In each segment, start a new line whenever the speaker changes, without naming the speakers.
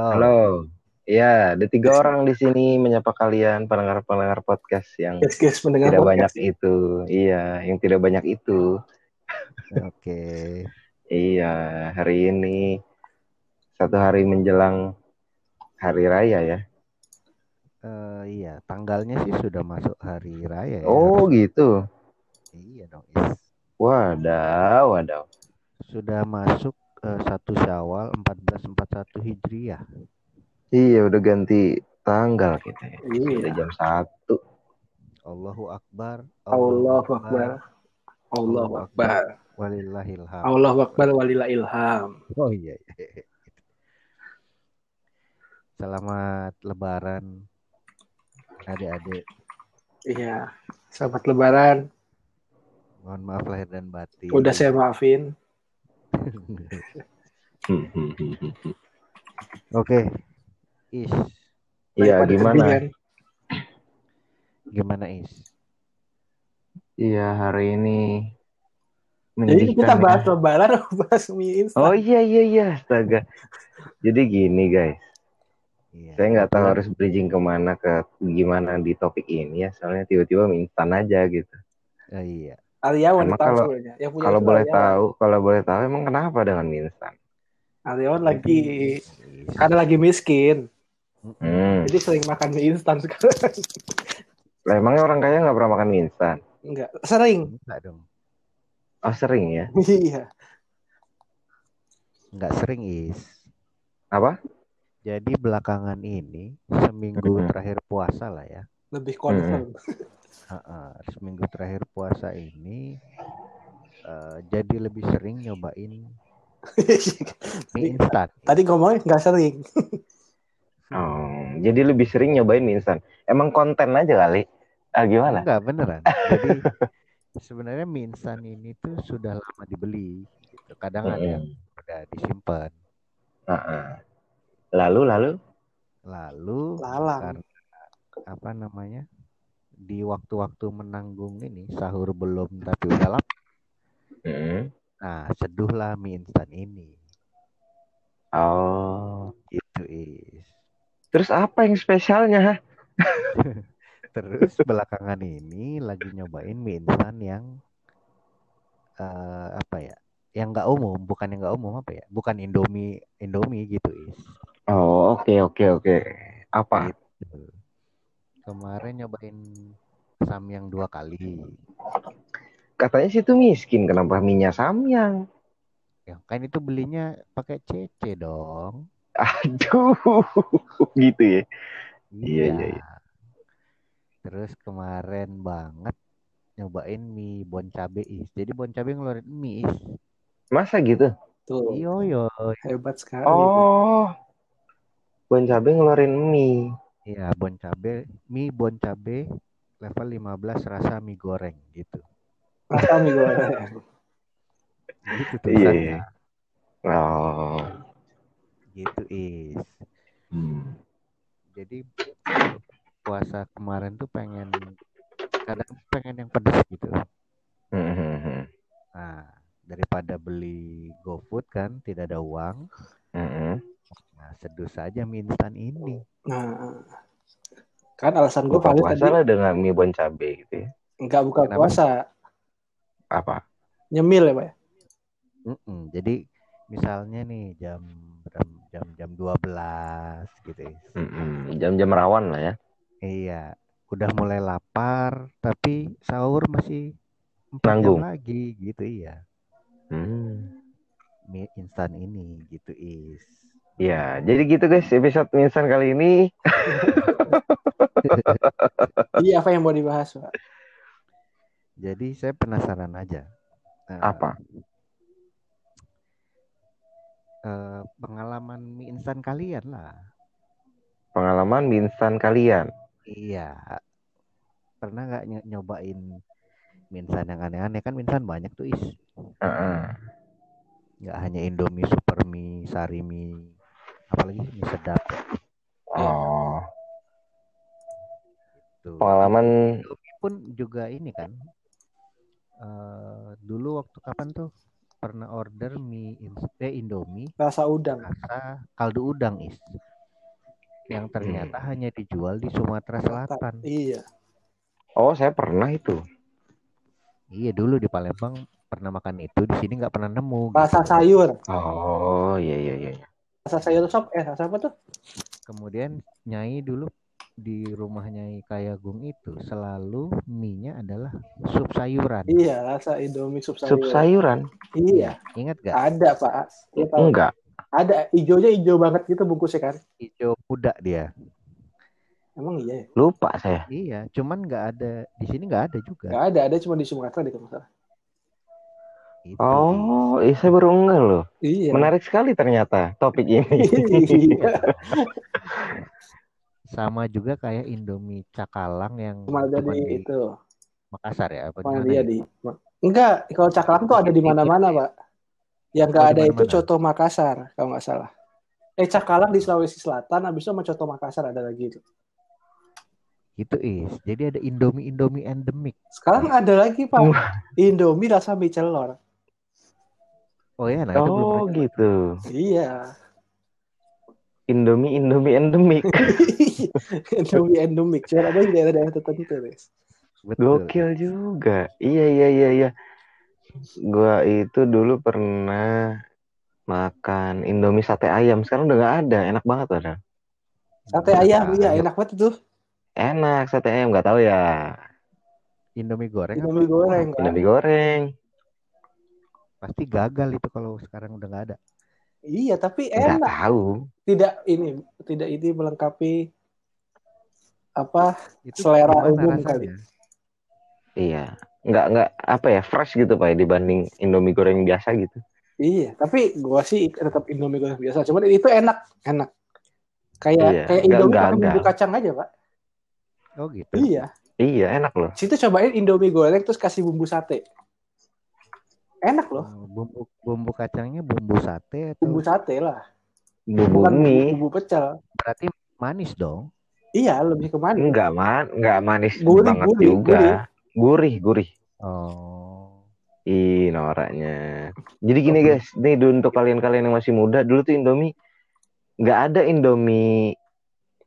Halo.
Halo. Iya, ada tiga orang di sini menyapa kalian pendengar-pendengar podcast yang
guys, pendengar
tidak
podcast.
banyak itu. Iya, yang tidak banyak itu.
Oke.
Iya, hari ini satu hari menjelang hari raya ya.
Eh, iya, tanggalnya sih sudah masuk hari raya ya.
Oh, gitu.
Iya dong.
Wadaw, wadaw.
Sudah masuk satu Syawal 1441 Hijriah.
Iya, udah ganti tanggal kita ya. Udah
Iya.
jam satu.
Allahu Akbar.
Allahu Akbar. Allahu Akbar.
Walillahil hamd.
Allahu Akbar walila ilham.
Oh iya. iya. Selamat Lebaran adik-adik.
Iya. Selamat Lebaran.
Mohon maaf lahir dan batin.
Udah saya maafin.
Hmm, hmm, hmm, hmm, hmm.
Oke. Is,
Iya, gimana?
kelebihan.
gimana Is?
Iya, hari ini
Jadi kita
ya.
bahas Lebaran atau bahas mie instan?
Oh iya iya iya astaga. Jadi gini guys,
Iya.
saya nggak tahu harus bridging ke mana ke gimana di topik ini ya, soalnya tiba-tiba mie instan aja gitu.
Oh, iya.
Aryawan
Emang
tahu
kalau-
sebenarnya. Yang punya
Kalau boleh
Aryawan.
tahu, kalau boleh tahu emang kenapa dengan mie instan?
Aryawan lagi karena lagi miskin.
Hmm.
Jadi sering makan mie instan sekarang.
Lah, emangnya orang kaya nggak pernah makan mie instan?
Enggak, sering.
Enggak dong.
Oh sering ya?
Iya.
Enggak sering Is.
Apa?
Jadi belakangan ini seminggu terakhir puasa lah ya.
Lebih confirm.
Seminggu terakhir puasa ini eh, jadi lebih sering nyobain mie instan.
Tadi ngomongnya nggak sering.
Oh, jadi lebih sering nyobain mie instan. Emang konten aja kali? Ah gimana?
Enggak beneran. Jadi sebenarnya mie instan ini tuh sudah lama dibeli. Gitu. Kadang ada yang udah disimpan.
Ah-ah. Lalu lalu?
Lalu
Lalang.
karena apa namanya di waktu-waktu menanggung ini sahur belum tapi udah lapar.
Mm.
Nah seduhlah mie instan ini.
Oh.
Gitu is.
Terus apa yang spesialnya?
Terus belakangan ini lagi nyobain mie instan yang eh apa ya? Yang nggak umum, bukan yang nggak umum apa ya? Bukan Indomie, Indomie gitu is.
Oh oke oke oke. Apa?
Gitu. Kemarin nyobain samyang dua kali.
Katanya situ miskin, kenapa minyak samyang?
Ya kan itu belinya pakai CC dong.
Aduh, gitu ya. Iya, iya, iya.
Terus kemarin banget nyobain mie bon cabe is. Jadi bon cabe ngeluarin mie is.
Masa gitu?
Tuh.
Iyo yo.
Hebat sekali.
Oh, Bon Cabe ngeluarin mie.
Iya, bon cabe, mie bon cabe level 15 rasa mie goreng gitu.
Rasa mie goreng.
Gitu
Iya,
tulisannya.
iya. Oh,
Gitu is.
hmm.
Jadi puasa kemarin tuh pengen kadang pengen yang pedas gitu.
Hmm, hmm, hmm.
Nah, daripada beli GoFood kan tidak ada uang.
Hmm, hmm.
Nah, seduh saja mie instan ini.
Nah, kan alasan gue
puasa
tadi
lah dengan mie Bon Cabe gitu ya.
nggak buka
Kenapa?
puasa,
Apa?
nyemil ya pak. ya?
Mm-mm, Jadi misalnya nih jam jam jam jam 12 gitu. Is.
Hmm, hmm. Jam-jam rawan lah ya.
Iya, udah mulai lapar tapi sahur masih jam
Nanggung.
lagi gitu iya.
Hmm.
Mie instan ini gitu is.
Ya, jadi gitu guys episode mie instan kali ini.
Jadi apa yang mau dibahas pak?
Jadi saya penasaran aja. Eh,
Apa?
eh, pengalaman mie instan kalian lah.
Pengalaman mie instan kalian.
Iya. Pernah nggak ny- nyobain mie instan yang aneh-aneh kan mie instan banyak tuh is.
Heeh.
Nggak hanya Indomie, Super Mie, Sari Mie, apalagi mie sedap
Oh,
tuh.
pengalaman
Indomie pun juga ini kan. eh dulu waktu kapan tuh pernah order mie eh, Indomie
Rasa udang.
rasa kaldu udang is yang ternyata hanya dijual di Sumatera Selatan.
Iya.
Oh, saya pernah itu.
Iya dulu di Palembang pernah makan itu, di sini nggak pernah nemu.
Rasa
gitu.
sayur.
Oh, iya iya iya.
Rasa sayur sop. Eh, rasa apa tuh?
Kemudian Nyai dulu di rumah Nyai Kayagung itu selalu mie-nya adalah sup sayuran.
Iya, rasa Indomie sup sayur.
Sup sayuran?
Iya,
Ingat gak?
ada Pak. Tahu.
Enggak.
Ada hijaunya hijau banget gitu bungkusnya kan.
Hijau muda dia.
Emang iya ya?
Lupa saya.
Iya, cuman nggak ada di sini nggak ada juga.
Gak ada, ada cuma di Sumatera di masalah.
Itu,
Oh, eh, saya baru enggak loh.
Iya.
Menarik sekali ternyata topik ini.
iya.
Sama juga kayak Indomie cakalang yang
Cuma ada di itu.
Makassar ya apa mana
dia
ya?
di. Enggak, kalau cakalang tuh ada di mana-mana, Pak. Yang nggak
Oh,
ada itu coto Makassar, kalau nggak salah. Eh, cakalang di Sulawesi Selatan, habis itu sama coto Makassar ada lagi itu.
Itu is. Jadi ada Indomie Indomie endemik.
Sekarang ada lagi, Pak. Indomie rasa mie celor.
Oh ya, nah itu belum
Oh,
pernah.
gitu.
Iya.
Indomie Indomie endemik.
Indomie endemik. Cuma ada di daerah-daerah tertentu, guys.
Betul.
Gokil juga. Iya iya iya iya. Gua itu dulu pernah makan Indomie sate ayam. Sekarang udah nggak ada. Enak banget ada.
Sate ayam, iya enak banget itu.
Enak sate ayam nggak tahu ya.
Indomie goreng
Indomie goreng. kan?
Indomie goreng.
Pasti gagal itu kalau sekarang udah nggak ada.
Iya, tapi
Nggak
enak.
tahu.
Tidak ini, tidak ini melengkapi apa
Itu
Selera umum
rasanya?
kali.
Iya. Nggak nggak apa ya fresh gitu pak ya, dibanding Indomie goreng biasa gitu.
Iya, tapi gua sih tetap Indomie goreng biasa. Cuman itu enak, enak. Kayak
Iya,
kayak Indomie pakai bumbu kacang aja, Pak.
Oh gitu.
Iya.
Iya enak loh.
Situ cobain Indomie goreng terus kasih bumbu sate. Enak loh,
Oh, bumbu bumbu kacangnya bumbu sate atau
bumbu sate lah.
Bumbu
Bukan
mie.
bumbu pecel.
berarti manis dong?
Iya, lebih ke manis.
Enggak man, enggak manis
Gurih,
banget
gurih,
juga. Gurih, gurih.
Oh.
Ih, noraknya. Jadi gini
Oke.
guys, nih dulu untuk kalian-kalian yang masih muda, dulu tuh Indomie nggak ada Indomie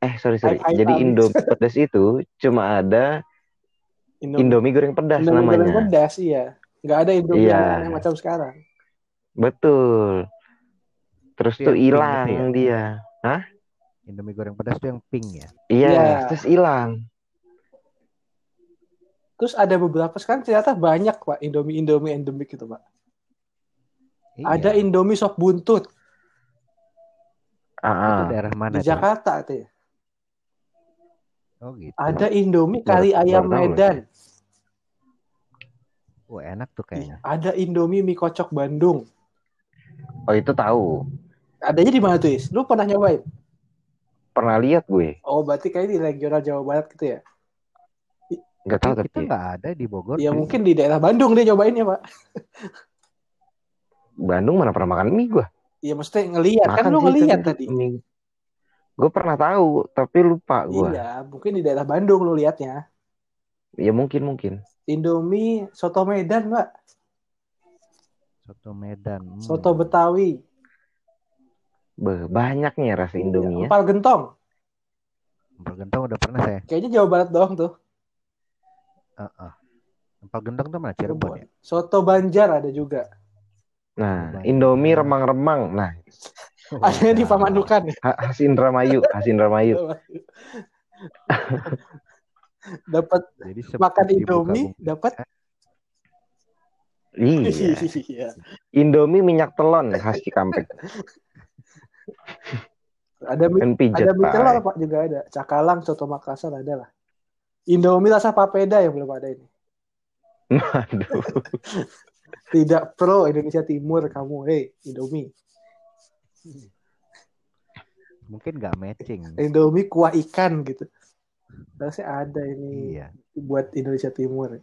eh sorry sorry.
Hai, hai,
Jadi. Indomie pedas itu cuma ada
Indomie,
Indomie goreng pedas
Indomie goreng
namanya.
pedas, iya. Nggak ada Indomie
Iya.
yang macam sekarang.
Betul. Terus
Itu
tuh
pink
hilang
itu ya?
dia.
Indomie goreng pedas tuh yang pink ya?
Iya,
Iya.
terus hilang.
Terus ada beberapa sekarang ternyata banyak Pak Indomie Indomie endemik gitu Pak.
Iya.
Ada Indomie sop buntut
Itu
Ah, ah.
daerah mana
di
tuh?
Jakarta tuh ya.
Oh gitu.
Ada Indomie kari ayam. Medan.
Wah enak tuh kayaknya.
Ada Indomie mie kocok Bandung.
Oh itu tahu.
Adanya di mana tuh Is? Lu pernah nyobain?
Pernah lihat gue.
Oh berarti kayak di regional Jawa Barat gitu ya?
Nggak tahu
Tapi kita
tapi.
nggak ada di Bogor.
Ya mungkin di daerah Bandung dia nyobainnya Pak.
Bandung mana pernah makan mie gue.
Iya maksudnya ngelihat kan lu ngelihat tadi.
mie. Gue pernah tahu, tapi lupa gue.
Iya, mungkin di daerah Bandung lu lihatnya.
Ya mungkin mungkin.
Indomie soto Medan, Pak.
Soto Medan. Hmm.
Soto Betawi.
Beh, banyaknya rasa Indomie ya.
Empal gentong.
Empal gentong udah pernah saya.
Kayaknya Jawa Barat doang tuh.
Heeh. Empal gentong tuh mana Cirebon ya?
Soto Banjar ada juga.
Nah,
Banyak.
Indomie remang-remang. Nah,
Ada di Pamanukan.
ha- khas Indramayu, khas Indramayu.
Dapat makan Indomie, dapat
Iya.
Iya.
Indomie minyak telon khas Cikampek.
Ada mie,
Kan
ada mie
Pak.
telur Pak juga ada. Cakalang, soto Makassar ada lah. Indomie rasa papeda yang belum ada ini.
Aduh.
Tidak pro Indonesia Timur kamu, hey Indomie.
Mungkin nggak matching.
Indomie kuah ikan gitu. Harusnya ada ini
Iya.
buat Indonesia Timur.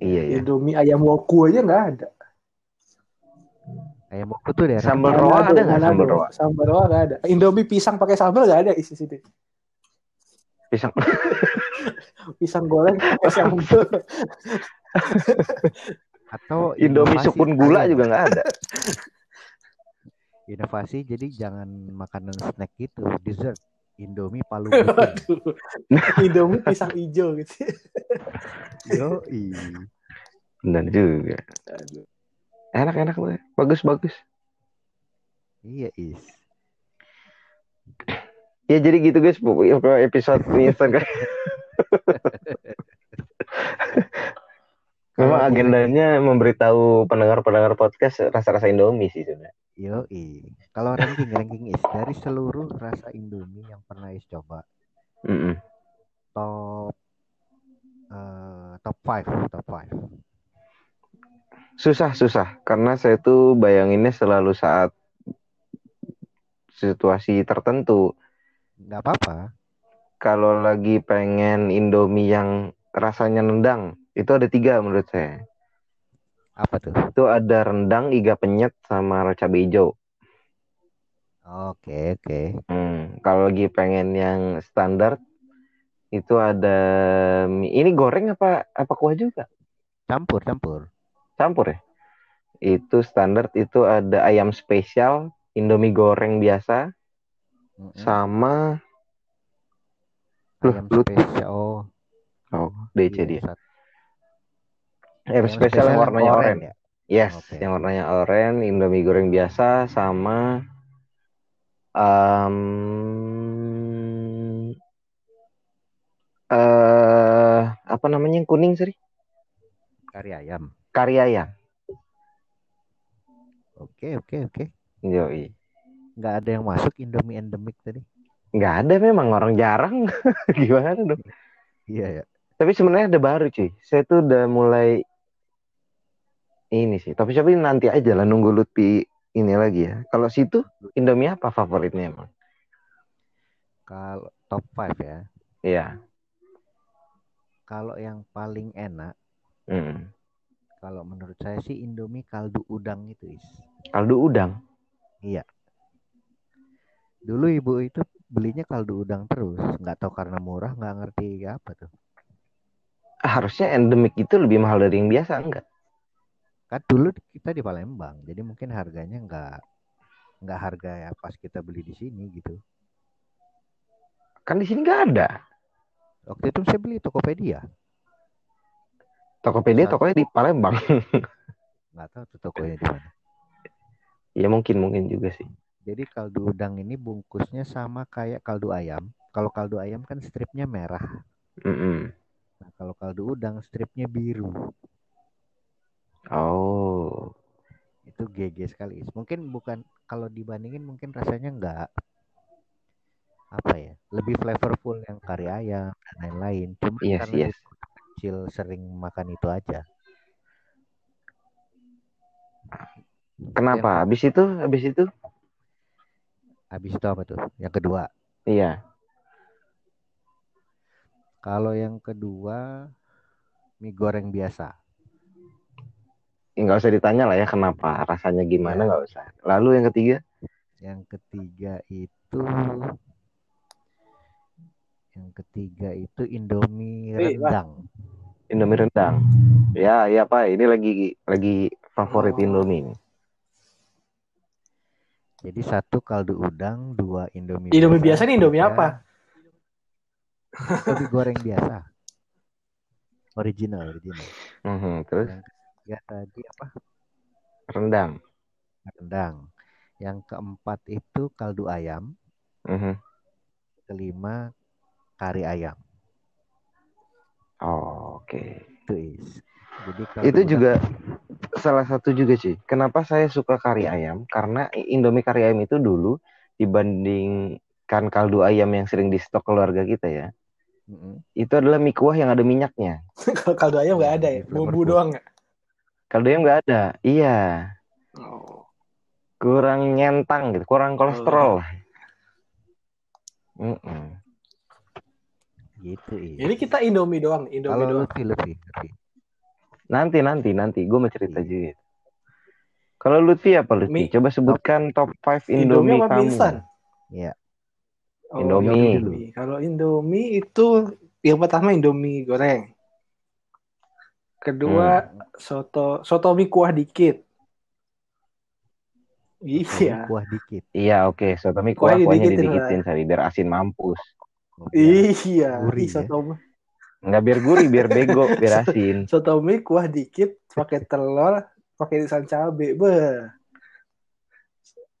Iya, iya.
Indomie ayam woku aja nggak ada.
Ayam woku tuh daerah
Sambal roa ada nggak sambal roa?
Sambal roa nggak ada. Indomie pisang pakai sambal nggak ada isi sini.
Pisang.
Pisang goreng pakai sambal.
Atau
Indomie sukun gula juga nggak ada.
Inovasi jadi jangan makanan snack gitu, dessert. Indomie palu.
Waduh. Indomie pisang hijau gitu.
Yoi.
Benar juga. Enak-enak lah. Bagus bagus.
Iya, Is.
Ya jadi gitu guys, episode instan kan. Memang
Kalau
agendanya memberitahu pendengar-pendengar podcast rasa-rasa Indomie sih sebenarnya.
Yoi. Kalau ranking ranking is dari seluruh rasa Indomie yang pernah is coba
Mm-mm.
top eh, top 5 top 5
Susah susah karena saya tuh bayanginnya selalu saat situasi tertentu.
nggak apa-apa
Kalau lagi pengen Indomie yang rasanya nendang, itu ada tiga menurut saya.
apa tuh
Itu ada rendang, iga penyet, sama cabai hijau.
oke oke
Hmm, kalau lagi pengen yang standar itu ada mie. Ini goreng apa apa kuah juga?
campur campur
Campur ya? Itu standar itu ada ayam spesial, Indomie goreng biasa,
Mm-mm.
sama Loh,
ayam
lu-
spesial oh
oh DC
iya,
dia.
Satu.
Ayam spesial yang warnanya oranye.
ya
Yes,
Oke.
yang warnanya oranye, Indomie goreng biasa sama em eh apa namanya yang kuning sih?
kari ayam
Kari ayam.
oke oke oke
Yoi.
nggak ada yang masuk Indomie endemik tadi
Nggak ada memang orang jarang. Gimana dong?
iya ya
Tapi sebenarnya ada baru cuy. Saya tuh udah mulai ini sih. Tapi tapi nanti aja lah nunggu Lutfi ini lagi ya. Kalau situ Indomie apa favoritnya emang?
kalau top 5 ya
Iya.
kalau yang paling enak
Mm.
kalau menurut saya sih Indomie kaldu udang itu is
Kaldu udang.
dulu ibu itu belinya kaldu udang terus nggak tahu karena murah nggak ngerti apa tuh
Harusnya endemik itu lebih mahal dari yang biasa enggak?
Kan dulu kita di Palembang jadi mungkin harganya nggak nggak harga ya pas kita beli di sini gitu
Kan di sini nggak ada.
waktu itu saya beli Tokopedia
Tokopedia
Saat-
tokonya di Palembang.
nggak tahu tuh tokonya di mana
ya mungkin mungkin juga sih.
jadi kaldu udang ini bungkusnya sama kayak kaldu ayam kalau kaldu ayam kan stripnya merah
Mm-mm.
nah kalau kaldu udang stripnya biru
Oh.
itu GG sekali mungkin bukan kalau dibandingin mungkin rasanya nggak apa ya lebih flavorful yang kari ayam dan lain-lain cuma
Yes,
karena
yes.
dulu kecil sering makan itu aja
Kenapa? Habis itu, habis itu?
habis itu apa tuh yang kedua
Iya.
kalau yang kedua mie goreng biasa
nggak usah ditanya lah ya kenapa rasanya gimana nggak usah. Lalu yang ketiga?
yang ketiga itu yang ketiga itu Indomie rendang
Indomie rendang. Ya, ya Pak, ini lagi lagi favorit
Oh.
Indomie.
jadi satu kaldu udang dua Indomie
Indomie biasa nih Indomie apa?
Indomie goreng biasa original original
Mhm, Terus
yang ketiga tadi apa
rendang.
rendang yang keempat itu kaldu ayam
Mhm.
kelima kari ayam
Oh, Oke.
itu is jadi kaldu
Itu juga salah satu juga sih. Kenapa saya suka kari ayam? Karena Indomie kari ayam itu dulu dibandingkan kaldu ayam yang sering di stok keluarga kita ya.
Mm-mm.
Itu adalah mie kuah yang ada minyaknya.
Kalau kaldu ayam nggak ada ya,
Iya,
bumbu doang nggak?
Kaldu ayam nggak ada. Iya.
Oh.
kurang nyentang gitu, kurang kolesterol. Mm-mm.
gitu is
Jadi kita Indomie doang, Indomie
kalau
doang.
Lutfi Lutfi Lutfi.
Nanti nanti nanti, gue mau cerita
Iya.
juga. Kalau Lutfi apa Lutfi?
Mie.
Coba sebutkan top 5
Indomie
Indomie,
apa
kamu.
mie instan?
ya
Oh,
Indomie.
Indomie. Kalau Indomie itu yang pertama Indomie goreng. Kedua
Hmm.
soto soto mie kuah dikit. Iya.
kuah dikit.
Iya oke, soto mie
Kuahnya
kuah kuahnya
didikitin
didikitin sorry biar asin mampus.
Oh, biar
Iya,
gurih
Ih,
ya.
soto
Enggak biar gurih, biar bego, biar asin.
soto mie kuah dikit pakai telur, pakai irisan cabe. Beh.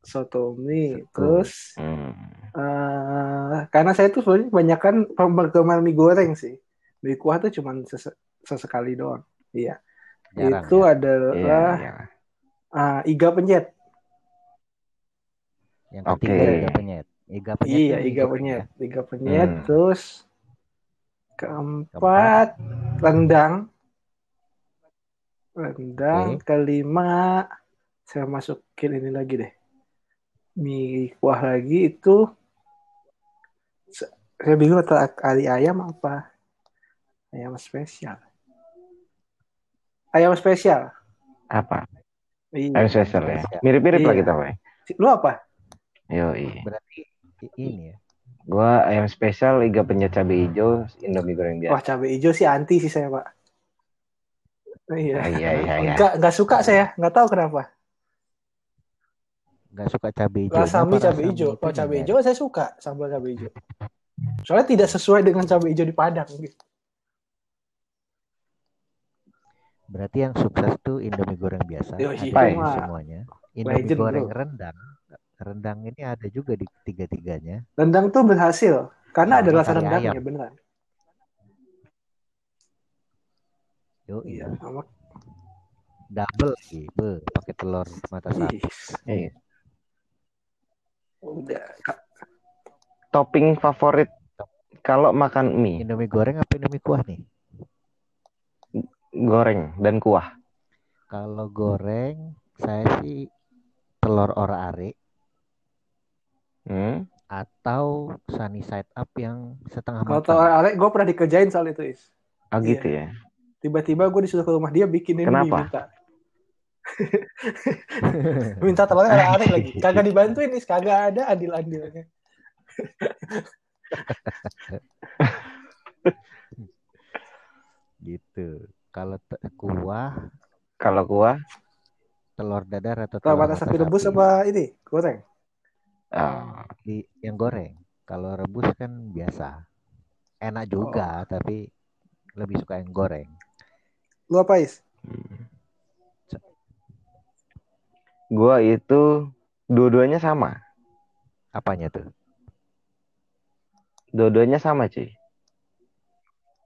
Soto mie. Terus
Hmm.
eh karena saya tuh sebenarnya kebanyakan penggemar mie goreng sih. Mie kuah tuh cuman sese- sesekali doang. Iya.
Jarang
Itu
ya.
adalah
Iya, iya.
ah, iga penyet.
Yang ketiga iga penyet. Iga penyet
Iya, iga penyet.
ya.
Iga penyet.
Hmm.
Terus keempat rendang. Rendang.
Oke.
Kelima saya masukin ini lagi deh. Mie kuah lagi itu saya bingung antara kari ayam apa ayam spesial. Ayam spesial.
Apa?
Iya.
Ayam spesial ya. Mirip-mirip lah
Iya.
kita, Pak.
Lu apa?
Yo,
Berarti i- ini ya.
Gua ayam spesial, iga penyet cabai hijau, indomie goreng
Wah,
biasa.
cabai hijau sih anti sih saya, Pak. Iya.
Ah, iya, iya, iya.
Enggak, enggak suka saya, enggak tahu kenapa.
Nggak suka cabai hijau.
Rasa mie cabai hijau. Kalau cabai hijau saya suka sambal cabai hijau. Soalnya tidak sesuai dengan cabai hijau di Padang gitu.
Berarti yang sukses tuh Indomie goreng biasa.
Yo,
di
mah
semuanya. Indomie
legend,
goreng
bro.
rendang. Rendang ini ada juga di tiga-tiganya.
Rendang tuh berhasil karena
Sama
ada rasa rendangnya
ayam.
beneran.
Yo,
Iya,
iya.
sama
Double lagi. Be, pakai telur mata sapi.
Ih,
Iya.
udah.
Topping favorit kalau makan mie,
Indomie goreng apa Indomie kuah nih?
Goreng dan kuah.
Kalau goreng, saya sih telur ora-are
Hmm?
atau sunny side up yang setengah
Kalau
matang.
tahu Alek, gue pernah dikerjain soal itu, Is.
Oh
Iya.
gitu ya.
Tiba-tiba gue disuruh ke rumah dia bikinin mie
Kenapa?
minta. minta telurnya aneh lagi. Kagak dibantuin, Is. Kagak ada adil-adilnya.
Gitu. Kalau te- kuah,
Kalau kuah,
telur dadar atau
Telur mata sapi rebus apa ini? Goreng.
ah,
di yang goreng. Kalau rebus kan biasa. Enak juga, tapi lebih suka yang goreng.
Lu apa, Is?
gua itu dua-duanya sama.
Apanya tuh?
Dua-duanya sama, cuy.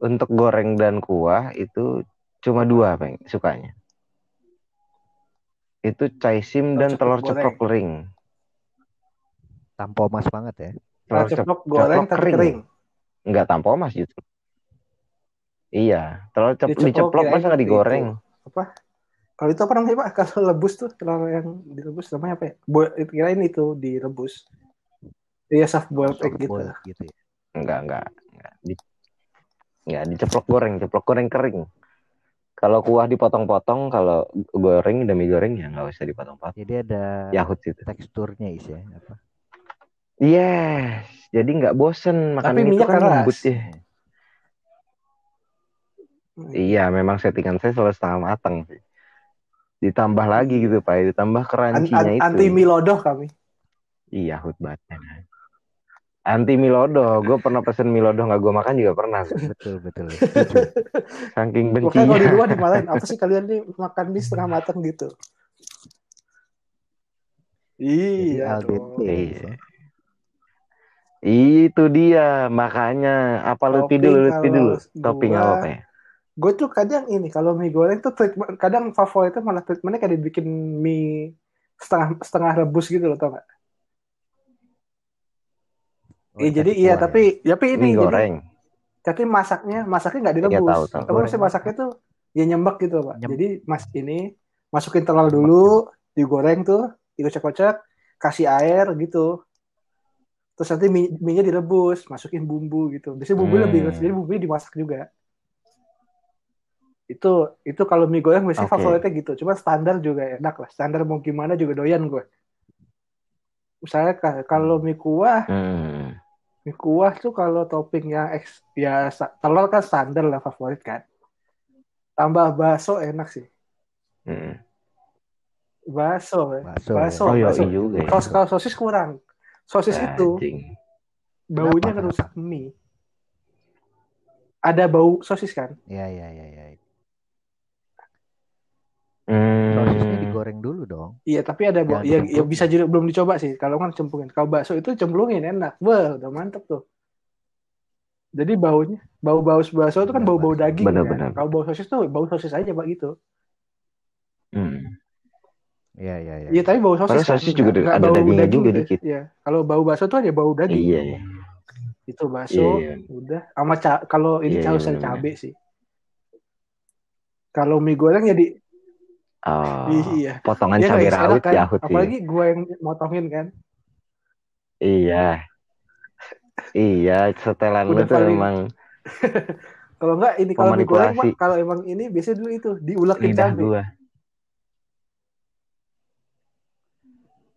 Untuk goreng dan kuah itu cuma dua, Peng, sukanya. Itu caisim dan
Telur
telur
ceplok
kering.
Tampo mas banget ya.
Telur ceplok goreng tapi kering.
Enggak tanpa mas justru. Iya, telur cep
Diceplok,
masa nggak
itu.
digoreng?
Apa? Kalau itu apa namanya, Pak? Kalau lebus tuh, telur yang direbus namanya apa ya? Bo kirain itu direbus. Iya, soft boiled egg gitu.
gitu ya.
Enggak, enggak. Enggak, Di, enggak diceplok goreng, ceplok goreng kering. Kalau kuah dipotong-potong, kalau goreng demi goreng ya nggak usah dipotong-potong.
Jadi ada
Yahut itu.
teksturnya is ya. Apa?
Yes, jadi nggak bosen makan
Tapi
itu
minyak
kan
keras.
lembut ya. Iya, memang settingan saya selalu setengah matang sih. Ditambah lagi gitu Pak, ditambah
An-
crunchy-nya
an-
itu.
anti milodoh kami.
Iya, hut banget. Anti Milodo, gue pernah pesen Milodo nggak gue makan juga pernah.
Betul betul.
Saking
Makanya kalau di luar dimarahin, apa sih kalian nih makan mie setengah matang gitu? Iya
Iya.
Ya.
Itu dia, makanya apa dulu, Lutfi
kalau
dulu. Topping apa apa ya?
Gue tuh kadang ini kalau mie goreng tuh treatment, kadang favoritnya malah treatmentnya kayak dibikin mie setengah setengah rebus gitu loh, tau gak?
Oh,
Iya, jadi iya
ya.
kuah
tapi tapi ini
Mie
jadi
goreng.
tapi masaknya masaknya nggak
Iya,
direbus.
tahu, tahu.
Goreng.
masaknya tuh ya nyembek gitu pak.
Nyem-
Jadi mas ini masukin telur dulu, digoreng tuh, dikocok-kocok, kasih air gitu. Terus nanti mie, nya direbus, masukin bumbu gitu. Biasanya bumbu
Hmm.
lebih, jadi bumbunya dimasak juga. Itu itu kalau mie goreng biasanya
Oke.
favoritnya gitu. Cuma standar juga enak lah. Standar mau gimana juga doyan gue. Misalnya ka- kalau mie kuah,
Hmm.
Mie kuah tuh kalau topping yang eks, ya telur kan standar lah favorit kan. tambah bakso enak sih.
Mm.
Bakso, ya.
Bakso.
Bakso.
Oh iya
bakso.
juga ya.
Kalau kalau sosis kurang. Sosis itu baunya
Kenapa?
ngerusak mie. Ada bau sosis kan?
Iya, iya, iya, iya.
Hmm.
Sosisnya digoreng dulu dong.
Iya, tapi ada.
Jangan
Ya, ya bisa juga belum dicoba sih. Kalau kan cemplungin. Kalau bakso itu cemplungin enak. Wah, udah mantep tuh. Jadi baunya, bau-bau bakso itu kan bau-bau daging
Benar,
kan.
benar.
Kalau bau sosis tuh bau sosis aja pak gitu.
Hmm.
Iya, iya, iya.
Iya, tapi bau sosis.
Padahal
kan.
sosis juga
Nggak- nggak
ada
bau
dagingnya
daging
juga
deh.
dikit.
Iya. Kalau bau bakso tuh aja bau daging.
Iya, iya.
Itu bakso.
Iya, iya.
Udah. Sama ca- kalau ini
Iya, iya, benar-benar.
cabe sih. Kalau mie goreng ya di
Oh,
iya.
potongan
Iya,
cabai rawit
kan?
ya, Hut, sih.
Apalagi gue yang motongin kan.
Iya. Iya, setelan lu
Udah
tuh
paling-
emang
Kalau enggak ini kalau mie goreng
Memanipulasi.
Pak, kalau emang ini biasanya dulu itu diulekin
lidah
cabe.
gua.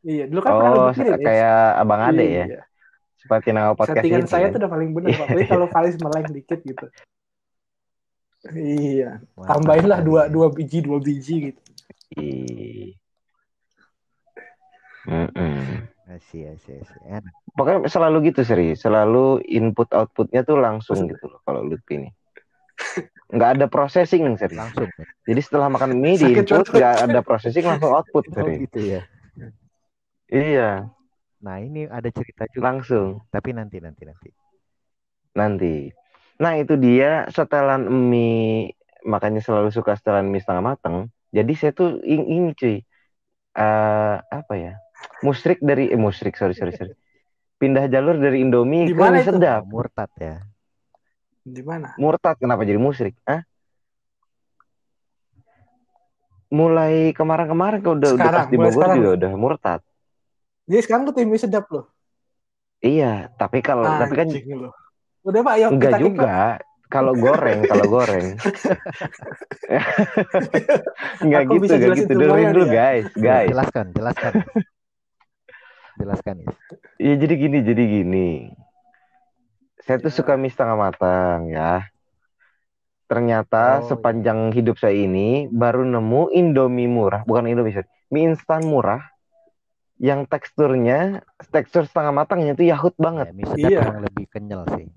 Iya, dulu kan pernah
Oh,
bikin ya.
kayak Abang Ade ya.
Iya.
Seperti nama podcast
Settingan
ini.
saya
kan?
tuh udah paling bener, Pak. Apalagi kalau Valis meleng dikit gitu. Iya,
Mantap
tambahin lah
sekali.
dua dua biji dua biji gitu.
Ih. Mm-mm.
Asih, asih, asih. Enak.
Pokoknya selalu gitu seri, selalu input outputnya tuh langsung
Maksud-
gitu loh kalau Lutfi ini. Nggak ada processing seri.
Langsung.
Jadi setelah makan mie di input nggak ada processing langsung output
Oh,
seri.
gitu ya.
Iya,
Nah, ini ada cerita juga.
langsung
Tapi nanti, nanti, nanti.
nanti. Nah itu dia setelan mie makanya selalu suka setelan mie setengah mateng. Jadi saya tuh ing- ini cuy, Eh apa ya? Musrik dari eh musrik sorry sorry sorry. Pindah jalur dari Indomie
Di
ke sedap.
Murtad ya.
Di mana?
Murtad kenapa jadi musrik? Hah? Mulai kemarin-kemarin kau udah, udah
Sekarang,
pas di Bogor
sekarang.
juga udah murtad.
Jadi sekarang tuh tim mie sedap loh.
Iya, tapi kalau tapi kan.
Udah Pak, ayo
enggak
kita kita
juga. Kalau goreng, kalau goreng. enggak gitu,
bisa
enggak
jelasin
gitu. Dengerin dulu,
ya.
guys,
Ya,
guys.
jelaskan, jelaskan. jelaskan ya.
Iya, jadi gini, jadi gini. Saya tuh
Ya.
suka mie setengah matang, ya. Ternyata
Oh,
sepanjang hidup saya ini baru nemu Indomie murah, bukan Indomie, sorry. mie instan murah yang teksturnya tekstur setengah matangnya tuh yahut banget.
Ya, mie sedap
Iya.
lebih kenyal sih.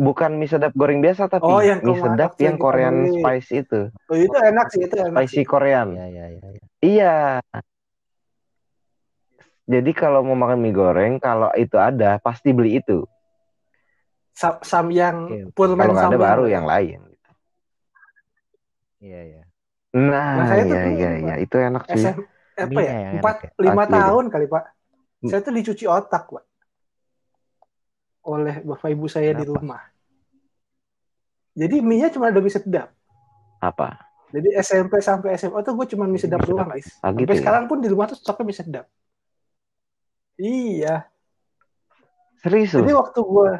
Bukan mie sedap goreng biasa tapi
Oh, yang
mie sedap
yang
Korean
beli.
spice itu.
Oh, itu enak sih, itu enak.
Spicy Korean.
Ya, ya, ya. ya.
Iya. Jadi kalau mau makan mie goreng, kalau itu ada pasti beli itu.
Sam, sam yang
Kalau nggak ada baru
yang-
lain.
Iya, iya.
Nah,
Nah, saya tuh
iya
dulu,
iya iya itu enak sih.
SM apa ya? Empat
ya?
lima tahun kali Pak. Saya tuh dicuci otak Pak. Oleh bapak ibu saya di
Kenapa?
rumah. Jadi mie-nya cuma ada mie sedap.
Apa?
Jadi SMP sampai SMA tuh gue cuma mie sedap
mie
doang guys.
Ah,
Sampai
gitu ya?
sekarang pun di rumah tuh stoknya mie sedap. Iya.
Serius
Jadi waktu gue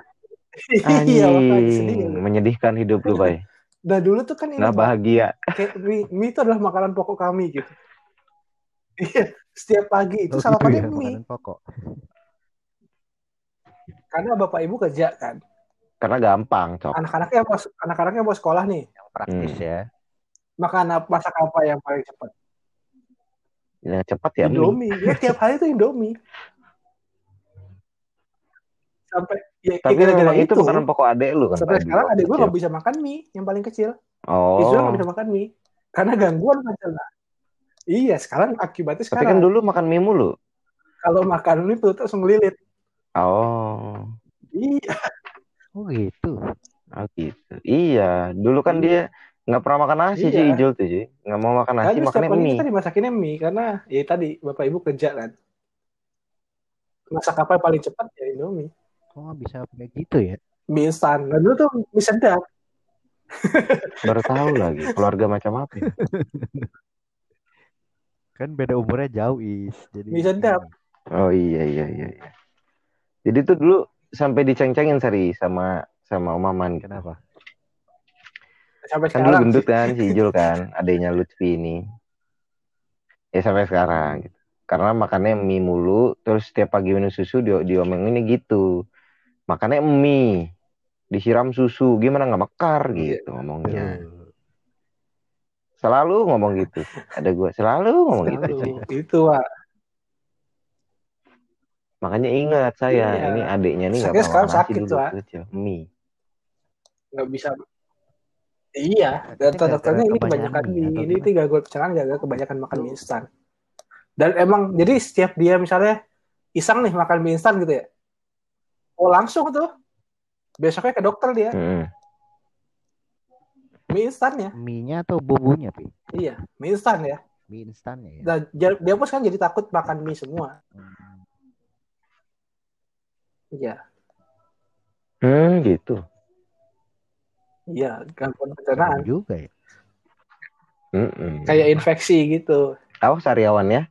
iya
Anjing,
kan.
menyedihkan hidup lu, Bay.
Nah dulu tuh kan ini
Nggak
Pak,
bahagia.
kayak mie, mie itu adalah makanan pokok kami gitu. Iya, setiap pagi itu
Oh,
sarapannya
gitu ya,
mie.
makanan pokok.
Karena bapak ibu kerja kan.
Karena gampang, Cok.
Anak-anaknya mau anak-anaknya mau sekolah nih.
Yang praktis
Hmm.
ya.
Makan apa masak apa yang paling cepat?
Yang cepat ya mie.
Indomie. Ya tiap hari itu Indomie. Sampai ya, ya
Tapi memang itu makanan pokok adek lu kan.
Sampai sekarang adek gue nggak bisa makan mie yang paling kecil.
Oh.
Izul nggak bisa makan mie karena gangguan pencerna. Iya, sekarang akibatnya
Tapi kan
sekarang
dulu makan mie mulu.
kalau makan mie perut langsung ngelilit.
Oh.
Iya,
Oh gitu.
Oh gitu. Iya, dulu kan dia nggak pernah makan nasi
Iya.
sih Ijul tuh sih. Nggak mau makan nasi,
Tapi setiap
makannya mie.
kita dimasakinnya mie karena ya tadi bapak ibu kerja kan. Masak apa yang paling cepat ya Indomie.
Oh bisa kayak gitu ya.
Mie instan. Nah, dulu tuh mie sedap.
Baru tahu lagi keluarga macam apa. ya.
Kan beda umurnya jauh is. Jadi
Mie sedap.
Oh iya iya iya. iya. Jadi tuh dulu sampai diceng-cengin seri sama sama Om Maman. gitu.
Kenapa?
Sampai
Kan dulu gendut
sih.
kan si Ijul kan, adanya Lutfi ini. Ya sampai sekarang gitu. Karena makannya mie mulu, terus setiap pagi minum susu di diomonginnya gitu. Makannya mie, disiram susu, gimana nggak mekar gitu ngomongnya.
Tuh.
Selalu ngomong gitu. Ada gue selalu ngomong gitu.
Selalu. Itu, Pak.
Makanya ingat saya,
Iya.
ini adiknya nih nggak pernah
sakit,
dulu
Pak.
kecil. Mie.
Nggak bisa. Iya,
Katanya
dokter-dokternya ini kebanyakan
kebanyakan
mie.
mie, atau
Ini tuh gangguan pencernaan gara kebanyakan makan mie instan. Dan emang, jadi setiap dia misalnya iseng nih makan mie instan gitu ya. Oh langsung tuh. Besoknya ke dokter dia.
Mm-mm.
Mie instan ya.
Mie-nya atau bumbunya, Pi?
Iya, mie instan ya.
Mie instannya ya.
Dan dia, dia pun kan jadi takut makan mie semua.
Hmm.
Iya,
Hmm, gitu.
iya, gangguan pencernaan.
juga ya.
Mm-mm.
Kayak infeksi gitu.
Awas sariawan ya.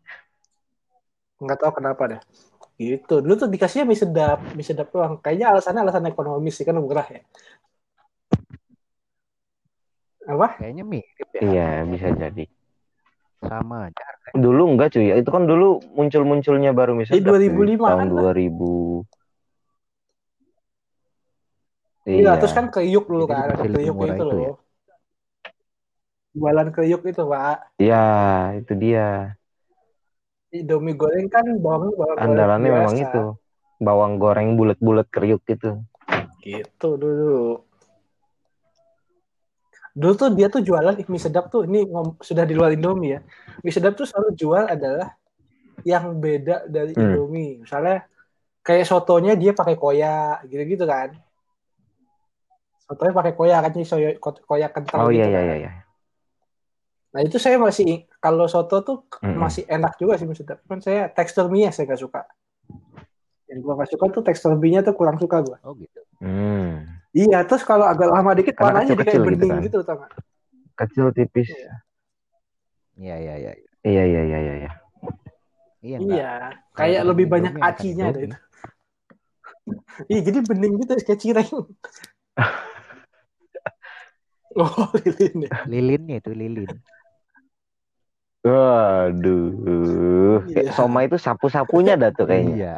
Nggak tahu kenapa deh. Gitu. Dulu tuh dikasihnya mie sedap, mie sedap doang. Kayaknya alasannya alasan ekonomis sih, kan murah ya. Apa?
Kayaknya mirip ya.
Iya, bisa jadi.
Sama aja.
Dulu enggak cuy, itu kan dulu muncul-munculnya baru
Di
misalnya
2005
tahun
kan,
2000.
Iya, terus kan kriuk dulu
Jadi
kan, ada kriuk itu
itu ya?
loh. Jualan kriuk itu, Pak.
Iya, itu dia.
Indomie goreng kan bawang bawang goreng
Andalannya memang
biasa.
itu. Bawang goreng bulat-bulat kriuk gitu.
Gitu dulu. Dulu tuh dia tuh jualan mie sedap tuh ini sudah di luar Indomie ya. Mie sedap tuh selalu jual adalah yang beda dari
Hmm.
Indomie. Misalnya kayak sotonya dia pakai koya gitu-gitu kan. Sotonya pakai koya kan jadi soyo- ko- koya kental
Oh
gitu
iya iya
kan.
iya iya.
Nah itu saya masih kalau soto tuh
Mm-mm.
masih enak juga sih sedap. Cuman saya tekstur mie saya nggak suka. Yang gua nggak suka tuh tekstur mie-nya tuh kurang suka gua.
Oh gitu.
Hmm.
Iya, terus kalau agak lama dikit
Karena
warnanya jadi kayak
gitu
bening
kan.
gitu, tau?
Kecil tipis.
Iya.
Iya iya iya.
Iya iya iya iya. iya.
Iya enggak.
Iya, kayak lebih banyak
enakan
acinya deh
Indomie.
itu. Iya, jadi bening gitu kayak cireng. oh, lilin ya.
Lilinnya itu lilin.
Waduh.
Iya.
Kayak Soma itu sapu-sapunya dah tuh kayaknya.
Iya.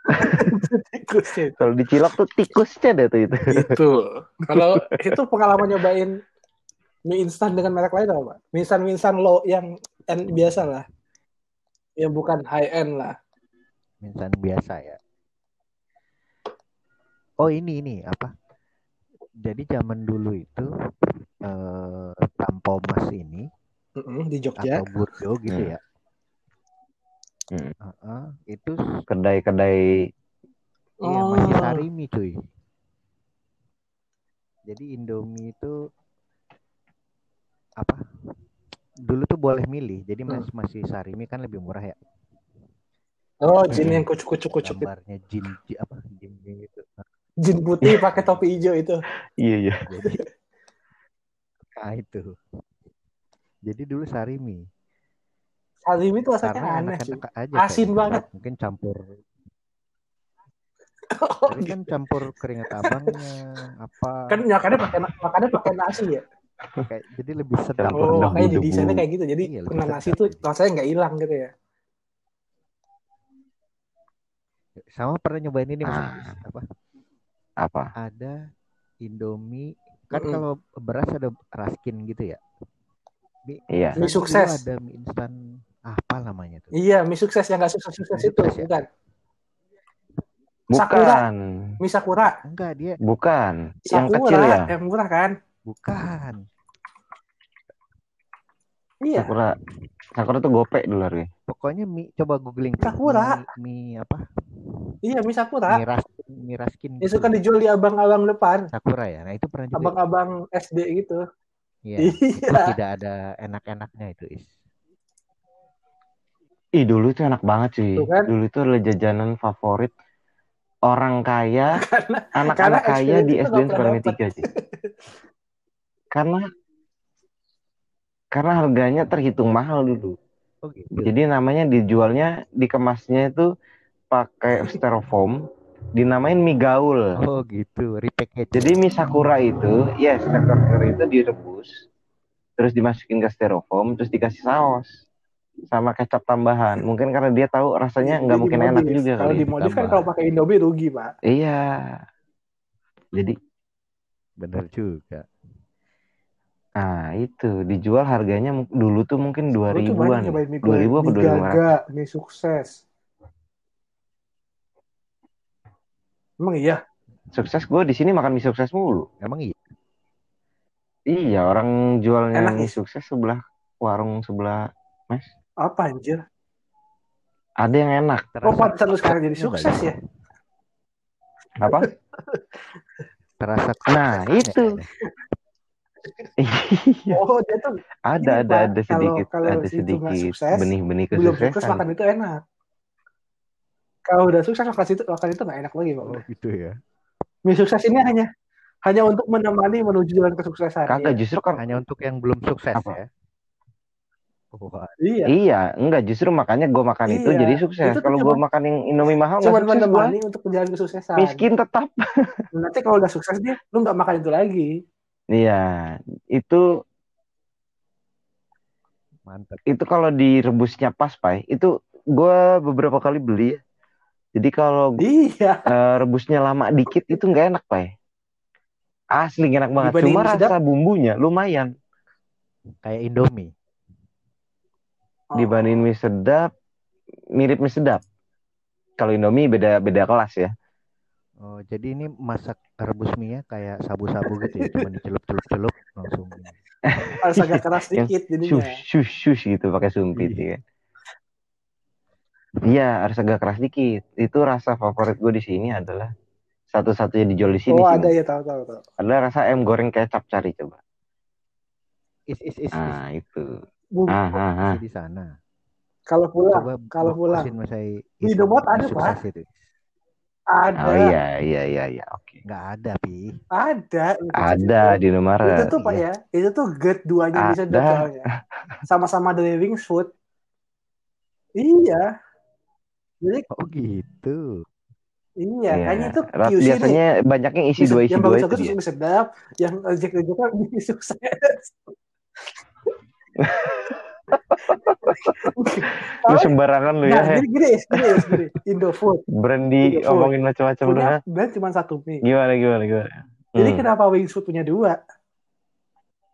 Tikusnya.
Kalau dicilok tuh tikusnya dah tuh itu.
Itu. Kalau itu pengalaman nyobain mie instan dengan merek lain apa? Mie instan mie instan low yang N biasa lah. Yang bukan high end lah.
Minsan biasa ya. Oh ini ini apa? Jadi zaman dulu itu eh, Tampomas ini
Mm-mm, di Jogja.
atau Burjo gitu
Hmm.
ya.
Hmm.
Heeh, itu
Kedai-kedai
iya masih
Oh.
sarimi cuy. Jadi Indomie itu apa? Dulu tuh boleh milih. Jadi
Hmm.
masih masih sarimi kan lebih murah ya.
Oh, jin yang kucuk-kucuk-kucuk. itu.
Gambarnya jin, ji- apa? Jin jin gitu.
Jin putih pakai topi hijau itu.
Iya iya.
Jadi nah itu. Jadi dulu sarimi.
Salim itu rasanya
Karena
aneh sih.
aja.
Asin banget.
Mungkin campur.
Oh,
Tapi kan campur keringat abangnya apa.
kan makannya pakai makannya pakai nasi ya.
kayak jadi lebih sedap.
Oh, makanya di desainnya kayak gitu. Jadi
Iya,
kena nasi tuh
gitu.
rasanya nggak hilang gitu ya.
Sama pernah nyobain ini Mas
Ah.
Apa?
Apa?
Ada Indomie kan
Mm-mm.
kalau beras ada raskin gitu ya. Mie,
Iya.
Mie sukses.
Ada mie instan apa namanya tuh?
Iya, mie sukses yang nggak sukses-sukses itu,
sukses ya?
bukan? Sakura.
Bukan.
Mie Sakura.
Enggak dia
Bukan. Yang
Sakura
kecil ya.
yang murah kan?
bukan.
Iya.
Sakura. Sakura tuh gopek dulu harganya.
Pokoknya mie coba googling.
Sakura.
Mie, mie apa?
Iya, mie Sakura.
Mie raskin, mie raskin gitu.
suka dijual di abang-abang depan.
Sakura ya. Nah, itu pernah juga.
Abang-abang SD gitu.
Iya. Itu
Iya.
tidak ada enak-enaknya itu, Is.
Ih dulu tuh enak banget sih.
Tuh kan?
Dulu itu adalah jajanan favorit orang kaya, anak-anak kaya di
itu
SDN
dapet.
3 sih. Karena karena harganya terhitung mahal dulu.
Oh gitu.
Jadi namanya dijualnya dikemasnya itu pakai styrofoam, dinamain mie gaul.
Oh gitu, repackage.
Jadi mie sakura itu, ya sakura itu direbus, terus dimasukin ke styrofoam, terus dikasih saus sama kecap tambahan. Mungkin karena dia tahu rasanya nggak mungkin
dimodif.
enak juga
Kalau
kali.
dimodif kan kalau pakai Indomie rugi, Pak.
Iya. Jadi
bener juga.
Nah, itu dijual harganya dulu tuh mungkin dua ribuan. 2000
goreng,
apa 2500?
gaga, mie sukses. Emang iya?
Sukses gue di sini makan mie sukses mulu.
Emang iya.
Iya, orang jualnya
Enak,
mie sukses sebelah warung sebelah Mas.
Apa anjir?
Ada yang enak.
Oh, pantesan lu sekarang jadi sukses ya?
Apa?
Terasa
Nah, itu. Iya.
Oh, dia tuh
ada
Ini,
ada
Pak,
ada
kalau-
sedikit
kalau
ada
si itu nggak
sedikit benih-benih
belum sukses
kesuksesan.
makan itu enak. Kalau udah sukses makan itu makan itu nggak enak lagi, Pak.
Oh gitu ya.
Mie sukses ini hanya hanya untuk menemani menuju jalan kesuksesan.
Kagak
Iya.
justru kan
Hanya untuk yang belum sukses
Apa?
ya. Wah,
Iya.
Iya, enggak justru makanya gue makan itu
Iya,
jadi sukses.
itu
Kalau gue makan yang Indomie mahal nggak sukses gue.
menemani untuk jalan kesuksesan.
Miskin tetap.
Nanti kalau udah sukses dia, lu nggak makan itu lagi.
Iya, itu
mantap.
itu kalau direbusnya pas, Pai. Itu gue beberapa kali beli ya. Jadi kalau
Iya.
eh, rebusnya lama dikit itu nggak enak, Pai. Asli enak banget.
Dibanding
Cuma
sedap?
rasa bumbunya lumayan.
Kayak Indomie.
Oh.
Dibanding mie sedap, mirip mie sedap. Kalau Indomie beda beda kelas ya.
Oh, jadi ini masak rebus mie kayak sabu-sabu gitu ya, cuma dicelup-celup-celup langsung.
Harus agak keras
Yang
dikit
Shush,
jadinya.
shush, shush gitu pakai sumpit ya. Iya, harus agak keras dikit. Itu rasa favorit gue di sini adalah satu-satunya dijual di sini
Oh, ada ya tahu tahu tahu.
Adalah rasa ayam goreng kecap cari coba.
Is is is, is.
Ah, itu.
Bu-
Ah, ah, ah.
di sana.
Kalau pulang, kalau pulang.
bokosin Mas Ai
Di
itu,
Indomaret ada,
itu.
Ada,
Oh iya, iya, iya, iya. Oke.
Nggak ada, Pi.
ada.
Ada di
Itu
Indomaret.
tuh Pak ya, itu tuh get duanya bisa
Ada.
soalnya. Sama-sama dari Wings Food. Iya. Jadi
Oh gitu.
iya,
Iya.
kayaknya itu QC nih.
Biasanya banyak yang isi dua isi
yang
dua
bagus
itu
bagus
dia.
mie sedap, yang ejek ejeknya mie sukses.
Lu sembarangan lu ya.
Nah, gini gini, gini, gini, Indofood
Brandy
Indofood.
ngomongin macam-macam lu ha.
brand cuma satu mie.
Gimana gimana gimana.
Jadi
Hmm.
kenapa Wings Food punya dua?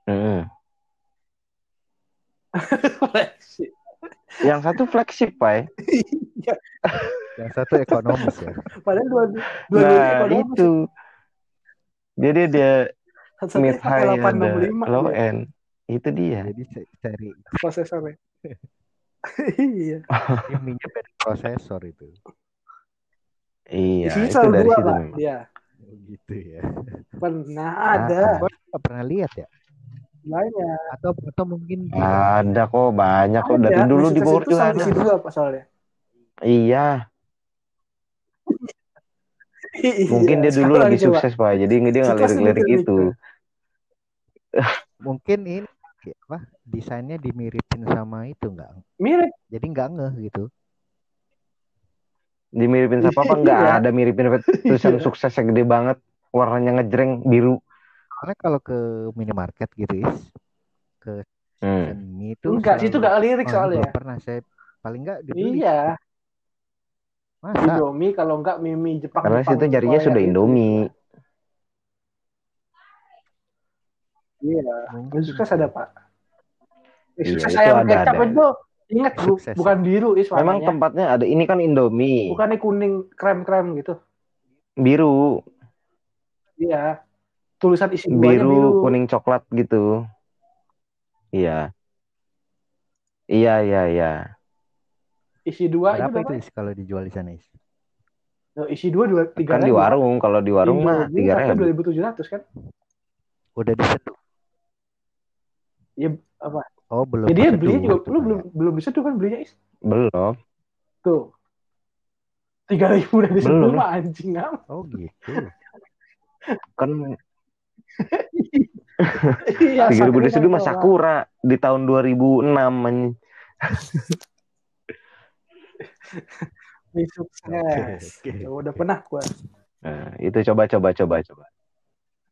Hmm. Yang satu flagship, Pai.
Yang satu ekonomis ya.
Padahal dua dua
Nah,
ekonomis.
itu. Jadi dia mid high ada
865
low end. Itu dia.
Jadi cari
prosesornya. iya.
ini minyak prosesor itu.
Iya,
Isinya
itu dari
dua,
situ
Pak. Dia
Oh, gitu ya.
pernah
Ah,
ada
nggak pernah lihat ya.
banyak.
Atau atau mungkin
Ada kok banyak kok dari
Ada,
dulu di Bogor
itu
juga ada.
dua Pak soalnya.
Iya,
Iya,
mungkin dia dulu
sekarang
lagi
coba.
sukses Pak. Jadi dia nggak
Sukses
lirik-lirik
mikir
itu.
mungkin ini apa desainnya dimiripin sama itu enggak?
Mirip.
Jadi enggak ngeh gitu.
Dimiripin siapa apa enggak
Iya.
ada miripin tulisan
Iya.
sukses yang gede banget, warnanya ngejreng biru.
Karena kalau ke minimarket gitu is ke
Hmm.
itu
Enggak, situ enggak lirik
Oh,
soalnya.
belum pernah saya paling enggak dibeli.
Iya,
Masa?
Indomie kalau enggak Mimi Jepang.
Karena
Jepang
situ jarinya
Korea
sudah
gitu.
Indomie.
Iya,
Mungkin
sukses ada Pak. Eh,
Iya,
sukses ayam
ada,
kecap
ada.
itu ingat bu, bukan biru is
Memang
warnanya.
tempatnya ada ini kan Indomie.
Bukannya kuning krem-krem gitu.
Biru,
Iya. Tulisan isi
biru,
biru.
kuning coklat gitu. Iya. Iya, iya, iya.
Isi dua
Berapa
itu
itu is kalau dijual di sana is?
berapa? Isi dua dua tiga
Kan di warung, kalau di warung mah tiga
Dua
ribu.
ribu tujuh ratus kan?
Udah diseduh.
Ya apa?
Oh belum.
Ya dia
diseduh
belinya juga
itu
lu belum
ya.
belum bisa tuh kan belinya is.
Belum.
Tuh. Tiga ribu udah diseduh
Belum.
mah anjing amat.
Oh gitu.
Kan
Iya,
tiga ribu
sakura
diseduh mah. Sakura di tahun 2006 men.
Mie sukses.
Oke, oke,
Ya, udah pernah gua.
Nah, itu coba coba coba coba.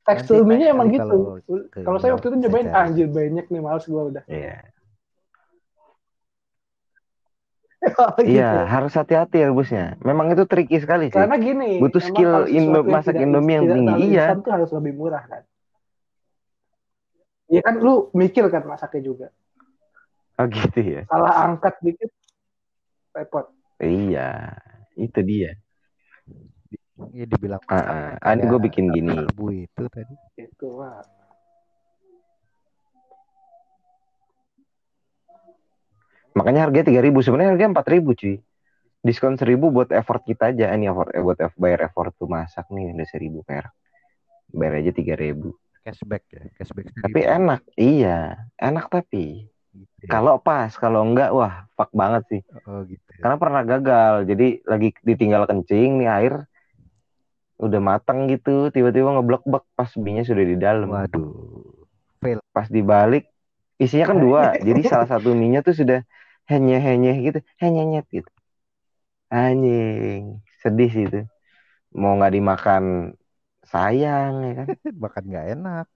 Tekstur mie-nya emang gitu.
kalau
saya waktu itu nyobain
cari.
anjir banyak nih males gua udah.
Iya.
Oh, gitu.
Iya, harus hati-hati rebusnya. Memang itu tricky sekali sih.
Karena gini,
Butuh skill Indo- masak Indomie yang tinggi, iya.
tuh harus lebih murah kan. Iya kan lu mikir kan masaknya juga.
Oh gitu ya.
Salah angkat dikit repot.
Iya, itu dia.
Ya dibilang
Ah, ah. Ah, ini gue bikin gini.
Bu itu tadi.
Itu lah.
Makanya harganya tiga ribu. Sebenarnya harganya empat ribu cuy. Diskon seribu buat effort kita aja. Ini effort eh, buat bayar effort tuh masak nih udah seribu perak. Bayar aja tiga ribu.
Cashback ya, cashback.
Tapi enak, iya, enak tapi
Gitu ya.
kalau pas, kalau enggak, wah, fuck banget sih.
Oh gitu. ya.
Karena pernah gagal, jadi lagi ditinggal kencing nih air udah matang gitu, tiba-tiba ngeblok-blok pas minyak sudah di dalam.
Waduh.
Pas dibalik isinya kan dua, jadi salah satu minyak tuh sudah henyeh-henyeh gitu, henyet gitu. Anjing, sedih sih itu. Mau nggak dimakan sayang ya kan,
Makan nggak enak.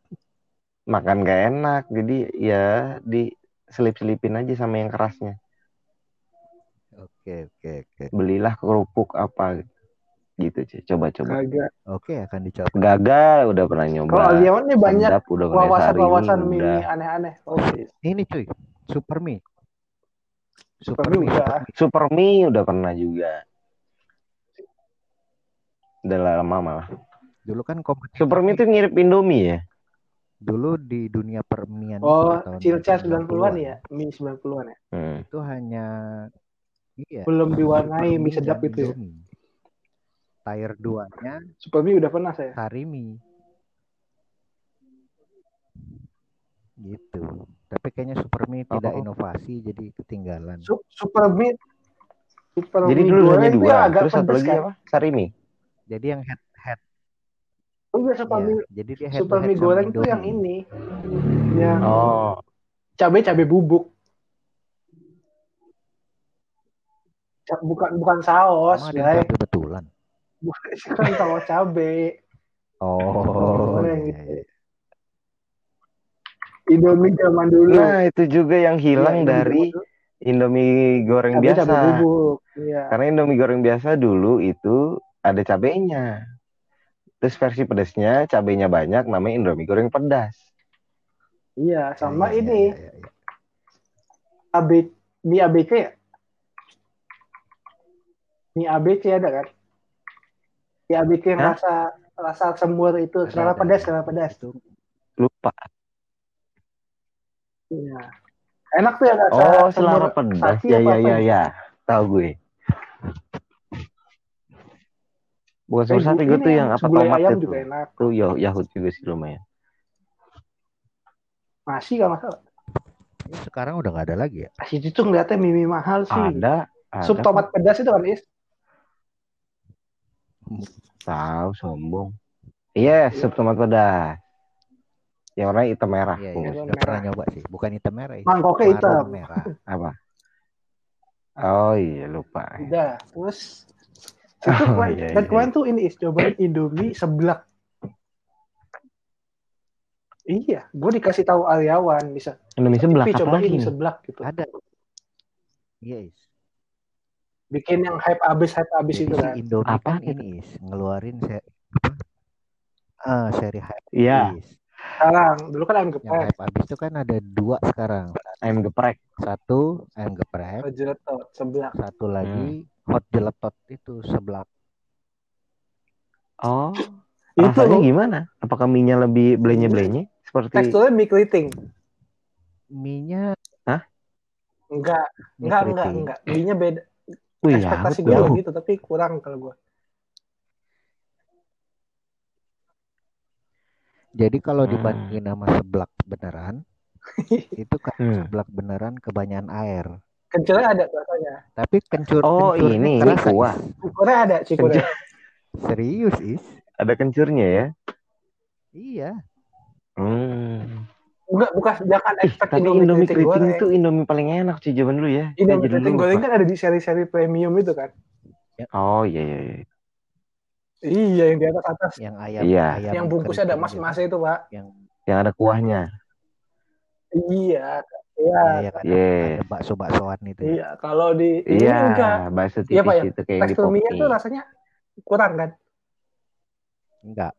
makan gak enak, jadi ya diselip-selipin aja sama yang kerasnya.
Oke oke oke.
Belilah kerupuk apa gitu, cuy. coba-coba.
Agak.
Oke akan dicoba.
Gagal, udah pernah nyoba.
Kalau Aliawan nih banyak
udah ini,
mimi
udah.
aneh-aneh. Oke.
Ini cuy, super mie.
Super
Super
mie
mie.
udah.
super mie.
Mie udah pernah juga. Udah lama malah.
Dulu kan kompetisi.
Super mie tuh mirip Indomie ya.
Dulu di dunia permian
Oh,
itu tahun
Cilca 90-an
90-an,
ya? Mie 90-an ya?
Hmm.
Itu hanya iya.
Belum diwarnai mie sedap itu ya?
Indomie. Tier 2-nya
Super mie udah pernah saya.
Sarimi. Gitu. Tapi kayaknya super mie tidak
Oh.
inovasi jadi ketinggalan.
Su- Super mie Super
Jadi dulu
goreng
hanya dua.
agak
Terus satu lagi apa? Sarimi.
Jadi yang head head
Oh iya, super
ya, jadi dia head
super
to head
mie
sama
goreng tuh
Indomie.
yang ini. Yang
Oh,
cabai-cabai bubuk. Ca- Bukan bukan
yang
guys. Bukan kan saus cabai.
Oh, iya,
gitu.
iya.
Indomie zaman dulu.
nah itu juga yang hilang
Indomie
dari. Indomie goreng
cabai
biasa.
cabai bubuk. Iya.
Karena Indomie goreng biasa dulu itu ada cabenya. Terus versi pedasnya cabenya banyak namanya Indomie goreng pedas.
Iya, sama
Iya, iya,
ini
iya, iya, iya.
AB mie ABC ya? Mie ABC ada kan? ABC yang
Hah?
rasa rasa semur itu, selera pedas, selera pedas.
Itu
Lupa.
Iya. Enak tuh ya rasa
Oh,
semur
selera pedas. Ya ya ya ya. Tahu gue. Bukan semur
bu-
gue tuh yang apa tomat
ayam
itu.
juga enak.
Tuh ya Yahut juga sih lumayan.
Masih gak masalah.
ini sekarang udah nggak ada lagi ya.
Masih itu ngeliatnya mie mahal sih.
Ada. ada
Sup tomat pedas itu kan, Is?
Tahu sombong. Iya, sup tomat pedas. Yang warna hitam merah.
Iya, iya, udah
merah.
pernah nyoba sih. Bukan hitam merah ya.
Mangkoknya hitam.
merah.
Apa? Oh iya lupa.
Udah, terus itu
Oh,
kemarin-
iya,
dan
iya.
kemarin tuh ini Is, cobain Indomie seblak. Iya, gue dikasih tahu Aryawan bisa.
Indomie sebelah
Tapi
lagi
ini seblak gitu.
Ada. Iya, Is.
Bikin yang hype abis hype abis
Jadi
itu
si
kan.
Indomie
Apa
kan ini Is, ngeluarin apa? Ah, seri hype
Iya.
Sekarang dulu kan ayam
Yang
geprek,
hype abis itu kan ada dua sekarang.
ayam geprek.
Satu ayam geprek,
jeletot, seblak.
satu lagi hot jeletot itu seblak.
Oh,
Itu
rasanya gimana? Apakah minyak lebih blenye-blenye? Seperti
teksturnya mie keriting.
Mie-nya
Enggak, enggak, enggak, enggak. Mie-nya beda.
Wih,
Ekspektasi
Yahut
gue gitu, tapi kurang kalau gue.
Jadi kalau
Hmm.
dibandingin sama seblak beneran, itu kan
Hmm.
seblak beneran kebanyakan air.
Kencelnya ada rasanya.
Tapi kencur
Oh,
kencurnya
ini, ini kuah.
Cikurnya ada, cikurnya.
Serius, Is?
Ada kencurnya ya?
Iya.
Enggak, bukan jangan
Ih,
expect
tapi
Indomie,
Indomie
keriting
keriting
goreng.
itu Indomie paling enak sih zaman dulu ya.
Indomie keriting goreng kan ada di seri-seri premium itu kan.
Oh iya iya iya.
Iya, yang di atas atas.
Yang ayam,
Iya.
ayam
yang bungkusnya ada
keriting gitu.
mas-masnya itu, Pak.
Yang
Yang ada kuahnya.
Iya, iya.
ya, yang ada,
Yes.
ada bakso-baksoan itu. ya.
Iya, kalau di ini
Iya,
enggak.
bakso
Iya, Pak,
tipis
ya.
itu kayak di
Tekstur mie-nya
Pocky.
tuh rasanya kurang kan?
Enggak.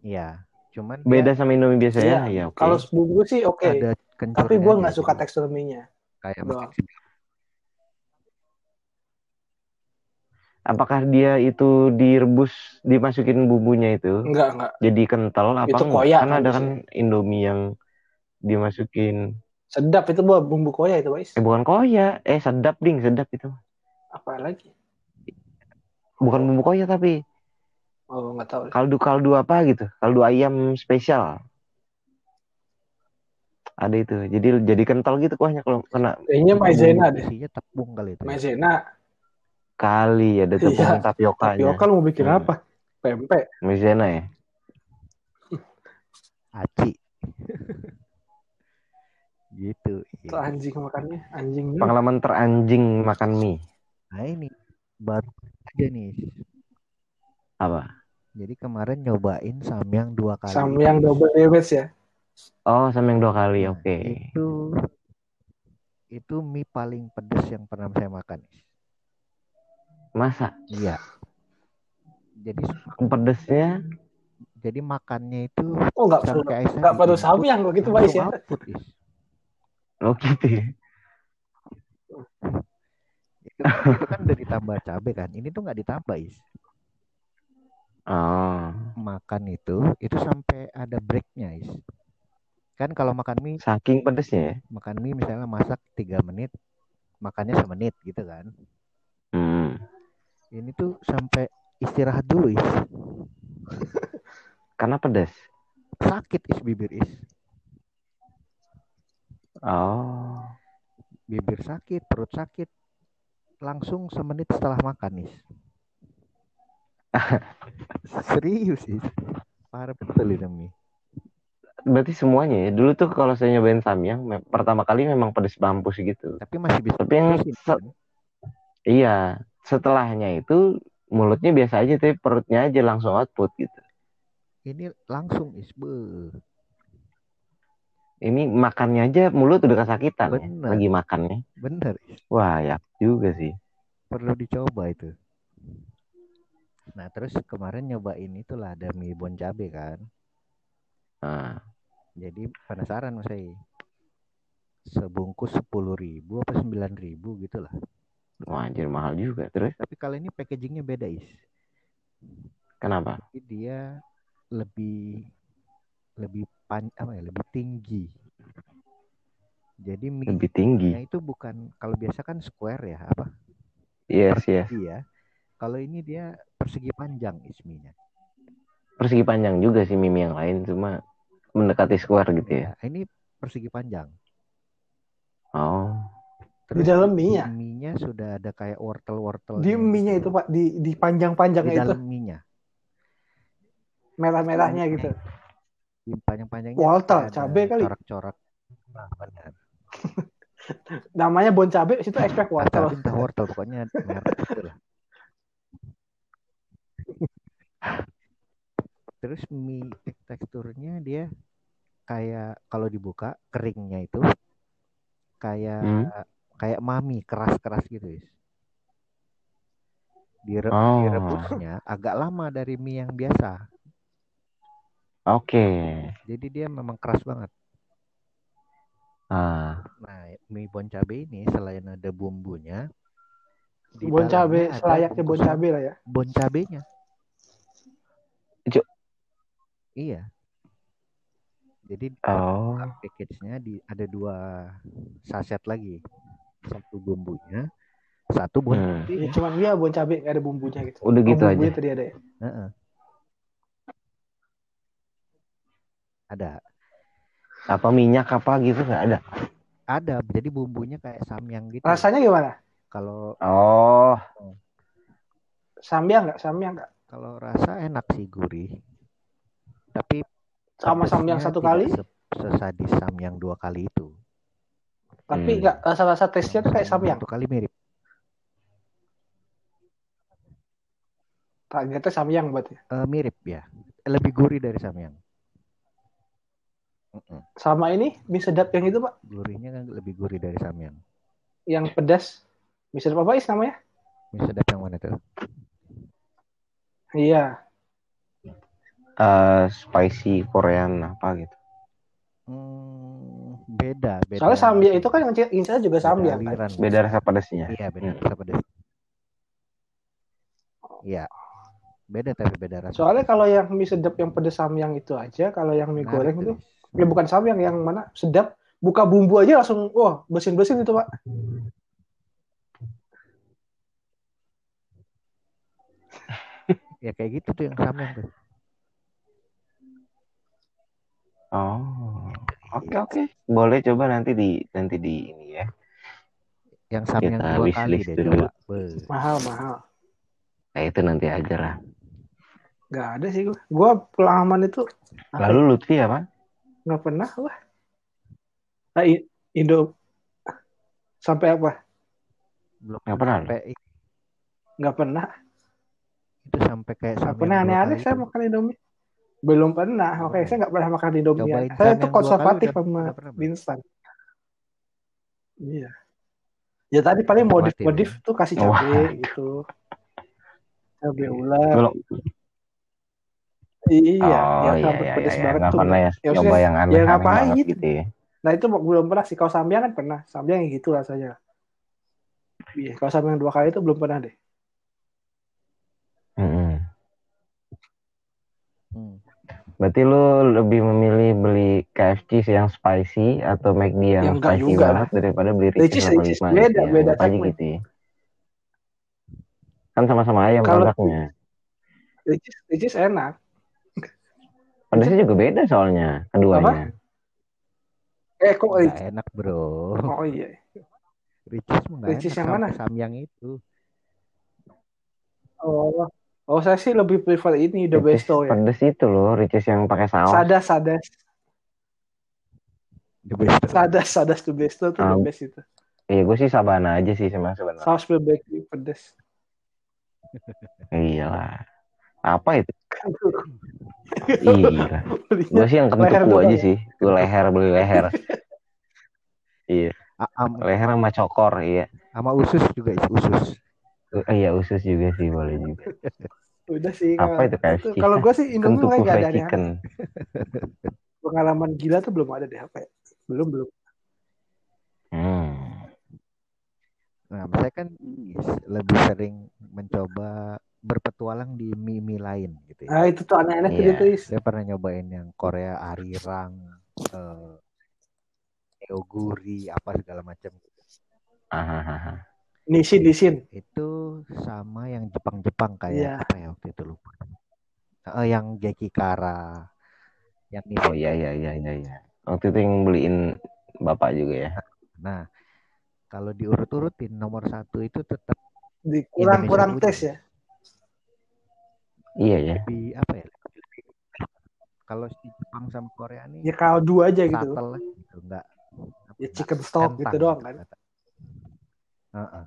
Iya. Cuman
Beda sama Indomie biasanya
Iya.
ya oke.
Kalau bumbu sih oke.
ada kencurnya
Tapi gue
aja
nggak suka tekstur mie-nya.
kayak
Apakah dia itu direbus dimasukin bumbunya itu
Enggak, enggak.
jadi kental apa
Itu
enggak?
koyak
Kan ada kan. Indomie yang dimasukin
Sedap itu buat bumbu koya itu, guys.
eh bukan koya, eh sedap ding, sedap itu.
Apa lagi?
Bukan bumbu koya tapi
Oh, nggak tahu.
kaldu-kaldu apa gitu, kaldu ayam spesial. Ada itu. Jadi jadi kental gitu kuahnya kalau kena
Kayaknya maizena deh.
isinya tepung kali itu ya.
Maizena.
kali ada tepung
Iya.
tapiokanya.
Tapioka lu mau bikin
Hmm.
apa? Pempek.
Maizena ya.
aci gitu
Itu
iya.
anjing makannya. Anjing.
Pengalaman teranjing makan mie.
nah ini baru aja nih
Apa?
Jadi kemarin nyobain samyang dua kali
Samyang double damage ya.
Oh, sama yang dua kali.
Nah,
Oke.
itu itu mie paling pedas yang pernah saya makan
Masa
iya jadi
pedesnya
jadi makannya itu
Oh, nggak perlu. Nggak perlu samyang begitu, Pak Is
langsung
ya.
output, Is.
oh gitu ya.
itu, itu kan udah ditambah cabai kan ini tuh nggak ditambah is
Oh,
makan itu itu sampai ada breaknya is kan kalau makan mie
saking pedesnya ya.
makan mie misalnya masak tiga menit makannya semenit gitu kan
Hmm.
ini tuh sampai istirahat dulu is
Karena pedas.
sakit is bibir is
Oh.
bibir sakit perut sakit langsung semenit setelah makan is serius is parah betul ini mie
Berarti semuanya ya. Dulu tuh kalau saya nyobain samyang, pertama kali memang pedes mampus gitu.
tapi masih bisa
Tapi yang se-
kan?
Iya, setelahnya itu mulutnya biasa aja, tapi perutnya aja langsung output gitu.
ini langsung is be
Ini makannya aja mulut udah kesakitan ya,
Bener.
lagi makannya.
bener
Wah, ya juga sih.
perlu dicoba itu nah terus kemarin nyobain itulah ada mie bon cabe kan
Nah,
jadi penasaran mas saya sebungkus sepuluh ribu apa sembilan ribu gitu lah
wah, anjir mahal juga. Terus
tapi kali ini packagingnya beda is
kenapa?
Jadi dia lebih lebih pan apa ya lebih tinggi jadi mie
Lebih tinggi.
itu bukan kalau biasa kan square ya apa
Yes, yes.
iya kalau ini dia persegi panjang isminya
Persegi panjang juga sih mimi yang lain, cuma mendekati square gitu ya.
ya ini persegi panjang
Oh,
Di dalam mie-nya?
di mie-nya sudah ada kayak wortel-wortel
Di mie-nya itu, Pak. Di, di
di
panjang-panjangnya itu.
dalam mie-nya
Merah-merahnya gitu.
di panjang-panjangnya
Wortel, cabe kali.
corak-corak nah, benar
Namanya bon cabe, situ expect wortel.
wortel pokoknya merah itu lah terus mie teksturnya dia kayak kalau dibuka keringnya itu kayak
Hmm.
kayak mami keras-keras gitu is Dire-
Oh.
direbusnya agak lama dari mie yang biasa
oke.
jadi dia memang keras banget
Ah,
nah mie bon cabe ini selain ada bumbunya di
Bon cabe, selayaknya bon cabe lah ya.
bon cabenya.
Cuk.
Iya. Jadi
oh,
package-nya di ada dua saset lagi. Satu bumbunya, satu bon
Hmm.
Ya, cuman dia bon cabe, nggak ada bumbunya gitu.
udah
Oh,
gitu aja.
bumbunya tadi ada ya.
Heeh. Ada.
Apa minyak apa gitu nggak ada?
Ada. Jadi bumbunya kayak samyang gitu.
Rasanya gimana?
Kalau
Oh,
Samyang nggak? Samyang nggak?
Kalau rasa enak sih gurih. Tapi
Sama samyang
pedesnya
satu kali?
se- sesadis samyang dua kali itu.
Tapi
Hmm.
nggak rasa-rasa taste-nya tuh kayak samyang.
Satu kali mirip.
Targetnya samyang buat ya.
Eh, mirip ya. Lebih gurih dari samyang. Mm-mm.
Sama ini mie sedap yang itu pak,
Gurihnya kan lebih gurih dari samyang.
yang pedas. Mie sedap apa is namanya?
Mie sedap yang mana tuh?
Iya.
eh, spicy Korean apa gitu.
Hmm, beda, beda.
Soalnya samyang itu kan yang juga
beda
samyang kan.
Beda rasa pedasnya.
Iya, beda
Hmm.
rasa pedas. Iya. Beda tapi beda rasa.
Soalnya
pedas.
kalau yang mie sedap yang pedes samyang itu aja, kalau yang mie
Menarik
goreng itu
Riz.
ya bukan samyang yang mana sedap, buka bumbu aja langsung wah bersin-bersin itu, Pak.
Ya kayak gitu tuh yang samyang tuh.
Oh. Oke oke. Boleh coba nanti di nanti di ini ya.
Yang samyang
Kita
dua kali deh
dulu.
coba.
Mahal, mahal.
Nah, itu nanti aja lah.
Nggak ada sih gua. Gua pengalaman itu apa
Lalu Lutfi apa?
nggak pernah wah. Nah, Indo sampai apa?
Belum
Nggak pernah.
sampai
Nggak pernah.
Itu sampai kayak samyang
pernah aneh-aneh saya makan Indomie. Belum pernah. Oke, saya nggak pernah makan Indomie.
Cobain
Saya itu konservatif
udah-
sama instan. Iya. Ya tadi paling
Konservatif,
modif-modif
ya.
tuh kasih cabe gitu. Cabe ular.
Belum.
Iya,
oh
yang
iya
sampai
iya
pedes
iya.
banget
Nggak
tuh.
pernah ya.
Ya,
Coba
maksudnya,
yang
ya
aneh-aneh
ngapain
banget
gitu.
gitu ya.
Nah itu belum pernah sih. Kalau samyang kan pernah. Samyang yang gitu rasanya. Iya, kalau samyang dua kali itu belum pernah deh.
Mm-mm.
Hmm.
Berarti lu lebih memilih beli KFC yang spicy atau McD yang
Ya, enggak
spicy
juga
banget daripada beli
Ricis,
Ricis
Ricis.
85 gitu
Beda,
ya.
beda
aja gitu ya. Kan sama-sama ayam
Kalau-
produknya.
Ricis, Ricis enak.
Pedasnya juga beda soalnya keduanya.
Eh kok
Nggak
Ricis?
enak bro.
Oh iya.
Ricis mah
Ricis yang mana?
samyang itu.
Oh, oh saya sih lebih prefer ini the
Ricis
besto ya.
pedes itu loh, Ricis yang pakai saus.
Sadas, sadas,
The best.
sadas, sadas the besto tuh the
Um,
best itu.
Iya, gue sih sabana aja sih sama sebenarnya.
Saus barbecue pedes.
Iya lah. Apa itu? Iya. Gue sih yang kentuku aja
ya?
sih. Gue leher beli leher. iya,
A- am-
leher sama cokor, iya.
sama usus juga itu usus.
Uh, iya usus juga sih boleh juga.
Udah sih.
Apa
kalau-
itu KFC?
Kalau gue sih Indomie nggak ada
chicken.
Pengalaman gila tuh belum ada deh apa ya? Belum belum.
Hmm.
Nah, saya kan lebih sering mencoba berpetualang di mie-mie lain gitu ya.
Nah itu tuh aneh-aneh tuh
Iya.
gitu. Is.
Saya pernah nyobain yang Korea arirang, eh, neoguri, apa segala macam.
Ahaha.
Nisin, nisin.
Itu sama yang Jepang-Jepang kayak
Iya.
apa ya waktu itu lupa. Eh, yang Geki Kara, yang
Oh iya iya iya iya iya. Waktu itu yang beliin bapak juga ya.
Nah, kalau diurut-urutin nomor satu itu tetap
Di kurang kurang tes ya.
Iya ya.
lebih apa ya? Kalau si Jepang sama Korea nih
Ya kaldu aja gitu.
gitu, enggak
Ya
enggak
chicken stock gitu doang kan.
kata. Heeh.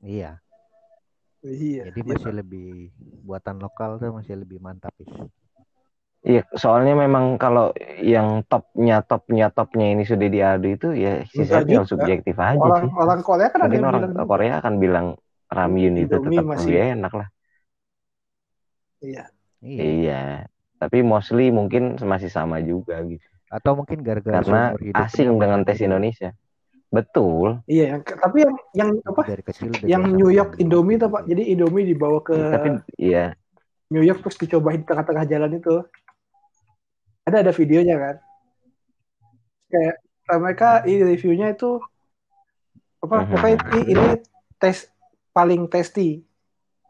Iya,
Iya.
jadi masih lebih buatan lokal tuh masih lebih mantap is.
Iya, soalnya memang kalau yang topnya topnya topnya ini sudah diadu itu ya sisanya tinggal
juga.
subjektif aja
Orang
sih.
orang Korea kan ada
Mungkin
yang
orang
bilang gitu.
Korea akan bilang ramyun itu
Indomie
tetap
masih-
lebih enak lah.
Iya.
Iya.
Iya. Tapi mostly mungkin masih sama juga gitu.
Atau mungkin gara-gara
Karena asing dengan tes
itu
Indonesia. Betul.
Iya, yang, tapi yang yang apa?
dari kecil
Yang New York Indomie tuh Pak. Jadi Indomie dibawa ke
Tapi iya.
New York terus dicobain di tengah-tengah jalan itu. Ada ada videonya kan. Kayak eh, mereka ini reviewnya itu apa?
Mhm.
Pokoknya ini, ini tes paling tasty.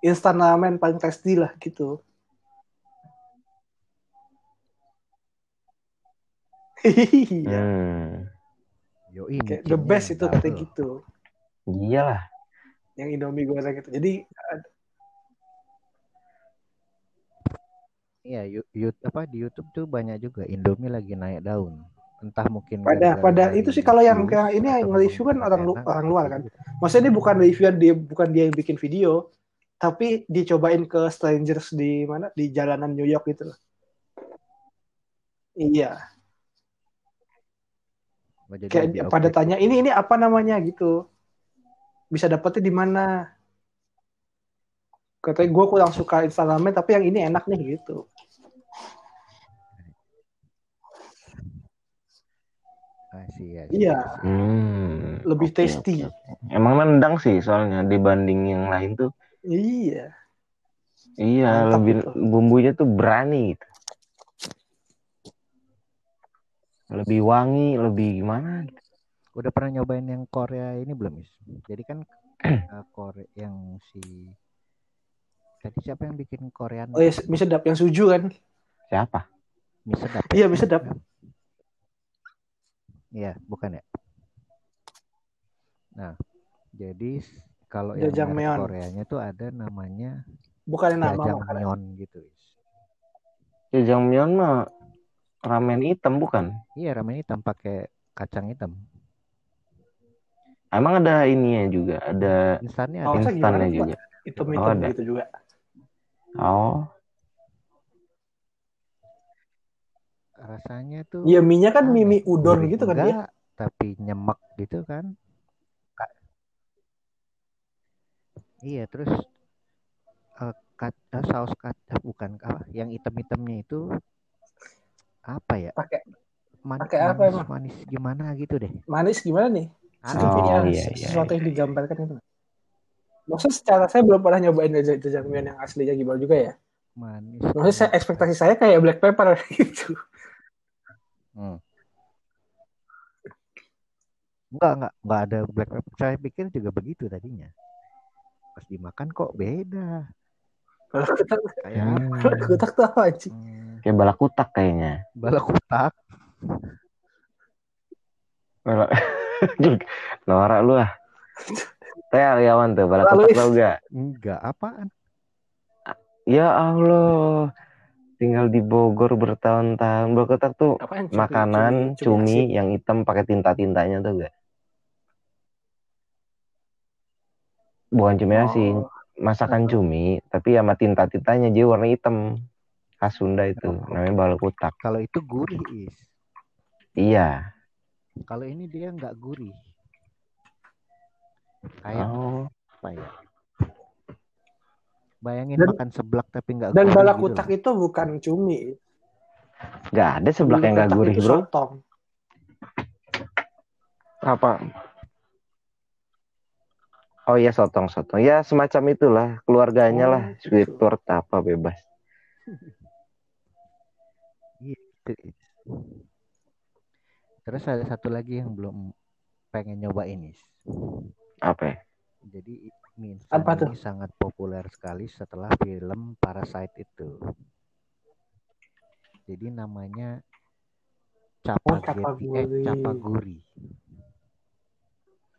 Instan ramen paling tasty lah gitu. Iya.
Hmm.
Yoi,
Kayak the best itu katanya gitu.
Iyalah.
Yang Indomie goreng itu. Jadi
Iya, yu- apa di YouTube tuh banyak juga Indomie lagi naik daun. Entah mungkin
pada
gara-gara
pada itu sih kalau yang kayak ini yang nge-review kan orang lu, orang luar kan. Maksudnya ini bukan reviewan dia bukan dia yang bikin video, tapi dicobain ke strangers di mana di jalanan New York gitu loh. Iya, kayak
lebih
pada tanya ini ini apa namanya gitu. Bisa dapetnya di mana? katanya gue kurang suka instan ramen tapi yang ini enak nih gitu
Asia.
Iya.
Hmm.
lebih
oke,
tasty
oke. Emang nendang sih soalnya dibanding yang lain tuh.
iya
Iya,
Mantap
lebih
itu.
bumbunya tuh berani gitu. Lebih wangi, lebih gimana.
Udah pernah nyobain yang Korea ini belum, Is? Jadi kan eh, Korea yang si tadi siapa yang bikin Korean
oh ya mie sedap yang suju kan
Siapa?
mie sedap?
iya
ya?
mie sedap
Iya, bukan ya? Nah, jadi kalau yang merek Koreanya tuh ada namanya
bukan nama makanan
jajangmyeon gitu. Is.
Jajangmyeon mah ramen hitam bukan?
Iya, ramen hitam pakai kacang hitam.
Emang ada ininya juga, ada
Instannya
Oh,
ada.
instannya juga.
hitam
Oh, ada.
gitu juga
Oh,
Rasanya tuh
Iya mie nya kan mie mie udon gitu kan dia
enggak, tapi nyemek gitu kan. Ka- Iya, terus eh, kat- eh, saus kat eh, bukan apa yang hitam-hitamnya itu apa ya?
pakai
Man-
Pakai apa
manis,
emang?
manis gimana gitu deh.
manis gimana nih
Aneh
Oh,
deh.
Sesuatu-
iya, iya,
sesuatu yang digambarkan itu maksudnya secara saya belum pernah nyobain jajang- jajangmyeon yang aslinya gimana juga ya
Manis.
maksudnya saya, ekspektasi saya kayak black pepper gitu
Hmm. Enggak, enggak, enggak ada black pepper. Saya pikir juga begitu tadinya. Pas dimakan kok beda.
kalau kutak
Kayak
kutak tuh apa anjing
Hmm,
kayak balakutak kayaknya.
bala kutak.
Bala- Norak lu ah. Teh Aliawan tuh, balakutak
Lalu,
tau gak?
Enggak, apaan?
Ya Allah, tinggal di Bogor bertahun-tahun. Balakutak tuh
Apaan? Cumi-
makanan
cumi-
cumi,
asin.
yang hitam pakai tinta-tintanya tuh gak? Bukan cumi asin,
Oh,
masakan cumi, tapi sama tinta-tintanya jadi warna hitam. Khas Sunda itu, namanya balakutak.
Kalau itu gurih, Is.
Iya.
Kalau ini dia enggak gurih. Kayak
Oh,
apa ya? Bayangin
Dan-
makan seblak tapi enggak
dan
gitu
kutak
loh.
itu bukan cumi
nggak ada seblak yang nggak gurih
itu
bro.
sotong
Apa? Oh iya sotong sotong. Ya semacam itulah keluarganya
Oh,
lah.
gitu.
Squidward apa bebas.
Gitu, Is. Terus ada satu lagi yang belum pengen nyobain, Is.
Apa? ya?
Jadi mie instan
Apa tuh?
ini sangat populer sekali setelah film Parasite itu. Jadi namanya
Oh,
Capageti,
Capaguri.
eh Capaguri.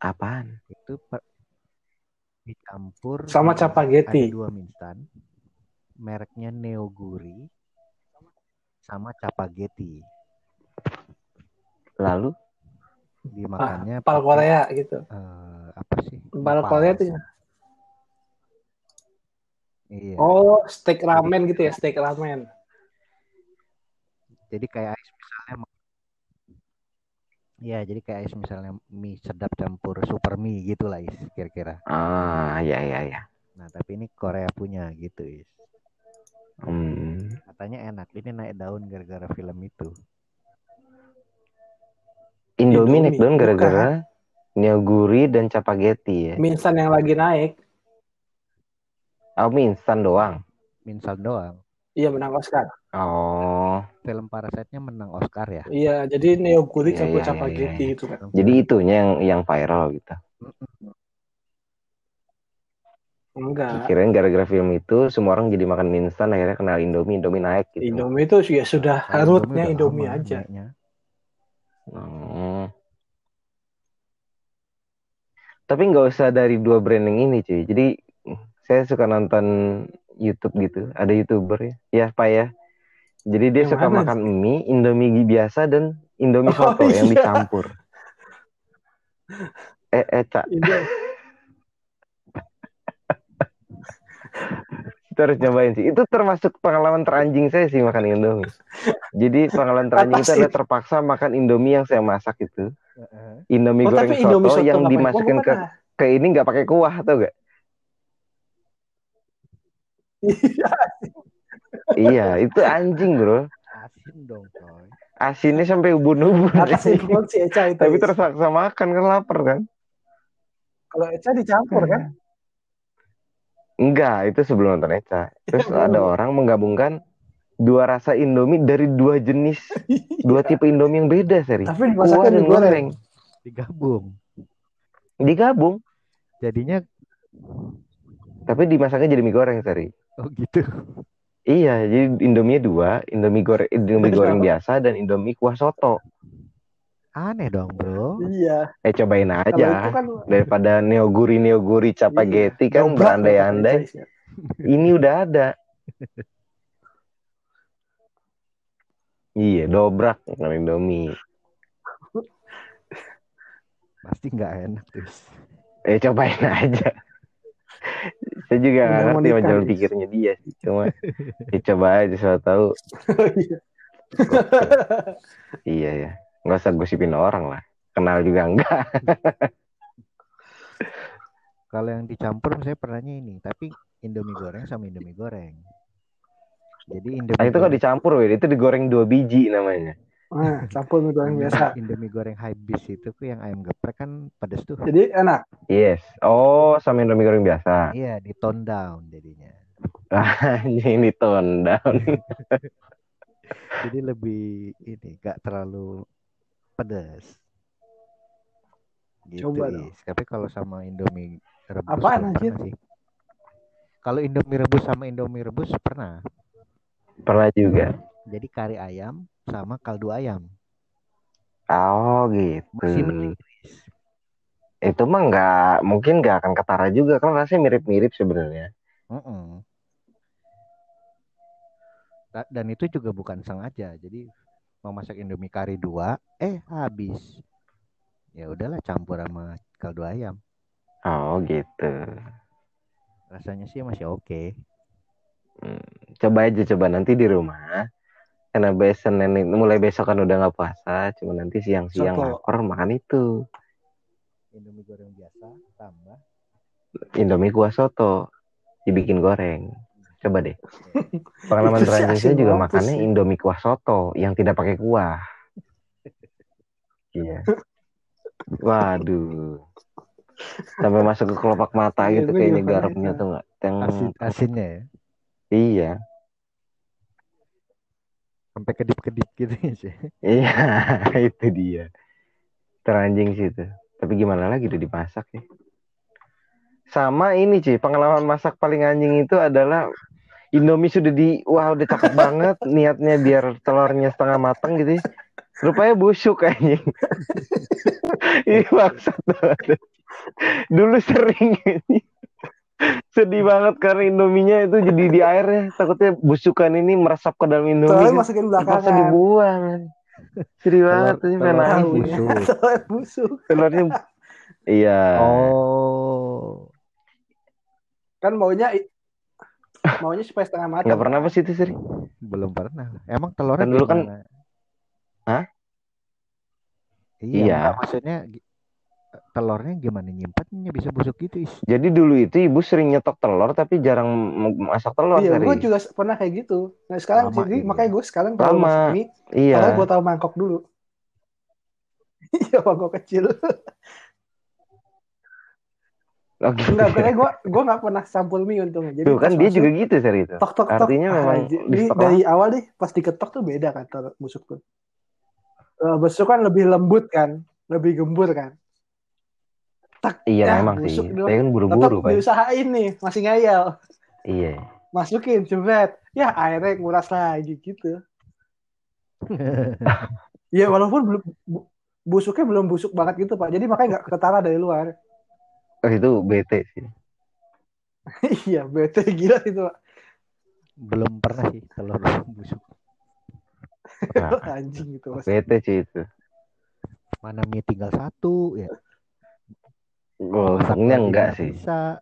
Apaan?
Itu per- dicampur
Sama Capageti.
Ada dua mie instan. Mereknya Neoguri sama Capageti.
Lalu?
Dimakannya
pal
pakai,
Korea gitu
eh, apa sih?
pal. Korea tuh
Iya.
oh steak ramen gitu ya steak ramen
Jadi kayak Ais misalnya Iya, jadi kayak Ais misalnya mie sedap campur super mie gitu lah Is, kira-kira.
Ah ya ya ya.
Nah, tapi ini Korea punya gitu Is.
Hmm.
Katanya enak. Ini naik daun gara-gara film itu.
Indomie,
Indomie,
naik daun gara-gara Neoguri dan Capageti ya.
mie instan yang lagi naik
Oh mie instan doang.
Mie instan doang.
iya menang Oscar
Oh.
Film Parasite-nya menang Oscar ya.
iya jadi neoguri
Iya,
campur
iya,
capageti
iya.
gitu kan
Jadi itunya yang yang viral gitu.
Enggak
Kirain gara-gara film itu semua orang jadi makan mie instan akhirnya kenal Indomie, Indomie naik gitu.
Indomie itu ya sudah harutnya
udah
Indomie
lama
aja
naiknya.
Oh. Tapi nggak usah dari dua branding ini cuy. Jadi saya suka nonton YouTube gitu. Ada youtuber ya, ya Pak ya. Jadi dia
Yang
suka
mana?
makan mie, Indomie biasa dan Indomie
Oh,
soto yang
iya.
dicampur. Eh, eh, Cak,
Indo-
kita harus nyobain sih. Itu termasuk pengalaman teranjing saya sih makan Indomie. Jadi pengalaman teranjing
Apa
itu
sih?
adalah terpaksa makan Indomie yang saya masak itu. Indomie
oh
goreng
tapi Indomie
soto yang dimasukin ke
pernah.
ke ini nggak pakai kuah atau gak? iya, itu anjing, Bro.
Asin dong, coy.
Asinnya sampai ubun-ubun.
Eca itu.
Tapi terpaksa makan kan lapar kan?
Kalau Eca dicampur kan?
Enggak, itu sebelum nonton Eca. Terus
Iya,
ada orang menggabungkan dua rasa Indomie dari dua jenis, dua tipe Indomie yang beda, seri.
Tapi
Kuah
dimasaknya
dan goreng.
Digabung.
Digabung,
Jadinya
tapi dimasaknya jadi mie goreng, seri.
oh gitu.
Iya, jadi Indomie dua, Indomie goreng, Indomie goreng biasa dan Indomie kuah soto.
Aneh dong, Bro.
Iya.
Eh cobain aja.
kan
Daripada neoguri neoguri capageti
iya,
kan
dobrak
berandai-andai. Ini udah ada. Iya, dobrak bukan Indomie.
Pasti nggak enak, terus.
Eh cobain aja. Saya juga nggak ngerti sama
nikah,
jalan
Is.
pikirnya dia sih. Cuma ya coba aja siapa tahu.
Iya.
Iya ya. Nggak usah gosipin orang lah. Kenal juga enggak.
Kalau yang dicampur saya pernahnya ini, tapi Indomie goreng sama Indomie goreng. Jadi Indomie
Nah, itu kalau
goreng-
dicampur, Wid. Itu digoreng dua biji namanya.
Nah, campur mie goreng
Indomie-
biasa.
Indomie goreng high bis itu tuh yang ayam geprek kan pedes tuh.
Jadi enak.
Yes. Oh, sama Indomie goreng biasa.
Iya, di tone down jadinya.
Ini tone down.
Jadi lebih ini gak terlalu pedas. Gitu,
Coba dong.
Tapi kalau sama Indomie rebus
Apaan, anjir?
sih. Kalau Indomie rebus sama Indomie rebus pernah.
Pernah juga.
Jadi kari ayam sama kaldu ayam.
Oh, gitu.
Masih mending.
Itu mah nggak, mungkin nggak akan ketara juga. Kan rasanya mirip-mirip sebenarnya.
Mm-mm. Da- Dan itu juga bukan sengaja. Jadi mau masak Indomie kari dua, eh habis. Ya udahlah campur sama kaldu ayam.
Oh, gitu.
Rasanya sih masih oke.
Coba aja, coba nanti di rumah. Karena besok nenek mulai besok kan udah nggak puasa. Cuma nanti siang-siang lapar makan itu.
Indomie goreng biasa tambah
Indomie kuah soto. Dibikin goreng. Coba deh. Pengalaman terakhir saya juga makannya
sih.
Indomie kuah soto yang tidak pakai kuah. Iya. Waduh. Sampai masuk ke kelopak mata
Iya,
gitu
gue
kayaknya garamnya tuh nggak? Yang
asin asinnya ya.
iya.
Sampai kedip-kedip gitu sih.
Iya, itu dia. Teranjing sih itu. Tapi gimana lagi udah dimasak ya. Sama ini sih, pengalaman masak paling anjing itu adalah Indomie sudah di, wah udah cakep banget, niatnya biar telurnya setengah matang gitu ya. Rupanya busuk anjing. Ini maksud. Dulu sering ini. Sedih banget karena Indominya itu jadi di air ya. Takutnya busukan ini meresap ke dalam Indomie.
Telurnya
kan.
masukin
Terpaksa
belakangan.
dibuang. Sedih banget ini pengen nangis.
busuk.
Telur busuk.
Telurnya Iya.
Oh.
Kan maunya maunya supaya setengah matang.
Nggak pernah apa sih itu sih?
Belum pernah. Emang telurnya
Kan dulu kan-? Hah?
Iya,
Iya.
maksudnya telurnya gimana nyimpannya bisa busuk gitu, Is?
Jadi dulu itu ibu sering nyetok telur tapi jarang masak telur
Iya, gue juga pernah kayak gitu. Nah sekarang
Lama
jadi
ini.
makanya gue sekarang kalau masak mie,
Iya.
padahal gue tahu mangkok dulu. Iya, mangkok kecil.
Gitu.
Enggak, gue gue nggak pernah sampul mie untungnya. Jadi
Tuh kan dia juga gitu Sari itu.
tok tok tok.
Artinya memang
anjir.
di
Jadi dari awal deh pas diketok tuh beda kan telur busuk tuh. Eh, busuk kan lebih lembut kan, lebih gembur kan. Tak,
Iya
ya,
memang sih. Saya kan buru-buru Pak.
diusahain nih, masih ngayal.
Iya.
Masukin jebret. Ya airnya nguras lagi gitu. Ya walaupun belum bu- busuknya belum busuk banget gitu pak. Jadi makanya nggak ketara dari luar.
Oh, itu bete sih.
iya bete gila itu pak.
Belum pernah sih telur busuk.
Nah,
Anjing gitu mas.
bete sih itu.
Mana mie tinggal satu ya.
Oh,
lagi
enggak
nggak
sih.
Bisa.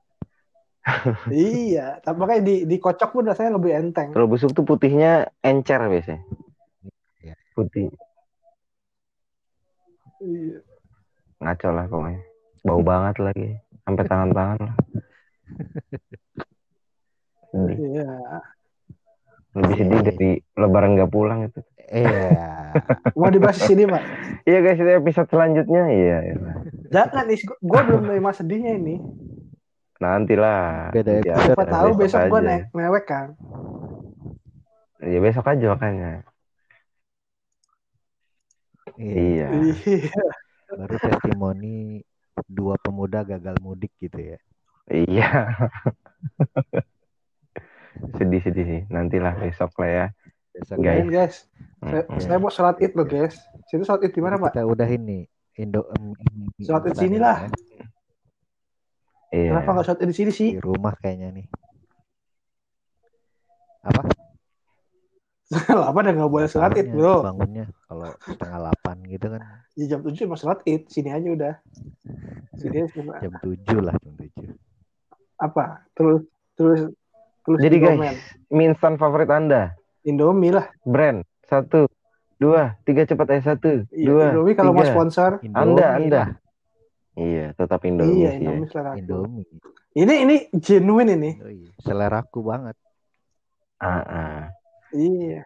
iya. Tapi makanya di dikocok pun rasanya lebih enteng.
Kalau busuk tuh putihnya encer biasanya.
Iya.
Putih.
Iya.
Ngaco lah pokoknya. Bau banget lagi. Sampai tangan-tangan lah.
Iya.
lebih sedih dari lebaran nggak pulang itu.
Iya.
Mau dibahas di sini, Pak?
Iya guys, itu episode selanjutnya. Iya, iya.
Jangan, Is. Gue belum terima sedihnya ini.
Nantilah.
Beda
Nanti
episode.
Siapa tahu besok gue
aja.
ne mewek kan.
Ya besok aja makanya.
Iya.
Iya.
Iya.
Baru testimoni dua pemuda gagal mudik gitu ya.
Iya. Sedih-sedih sih. Nantilah besok lah ya.
Besok
Guys.
Guys, guys. Saya, saya mau sholat id loh, guys. Situ sholat id di mana, Pak?
Kita udah ini Indo em,
Sholat di
Instagram
sini lah.
ya.
Iya.
Kenapa nggak sholat id di sini sih?
Di rumah kayaknya nih. Apa?
Apa dah nggak boleh sholat id,
Bangunnya-
bro?
Bangunnya kalau setengah delapan gitu kan
Ya, jam 7 mau sholat id. Sini aja udah. Sini aja
jam tujuh lah jam tujuh.
apa? Terus terus terus
Jadi
di
guys,
komen.
mie instan favorit Anda.
Indomie lah.
Brand. Satu. Dua. Tiga cepat aja. Satu.
Iya,
Dua.
Indomie kalau mau sponsor.
Indomie
Anda,
lah,
Anda. Iya, tetap Indomie
iya,
sih. ya.
Indomie selera aku.
Indomie.
Ini ini genuine ini.
Oh iya, Seleraku banget.
Ah, ah.
Iya.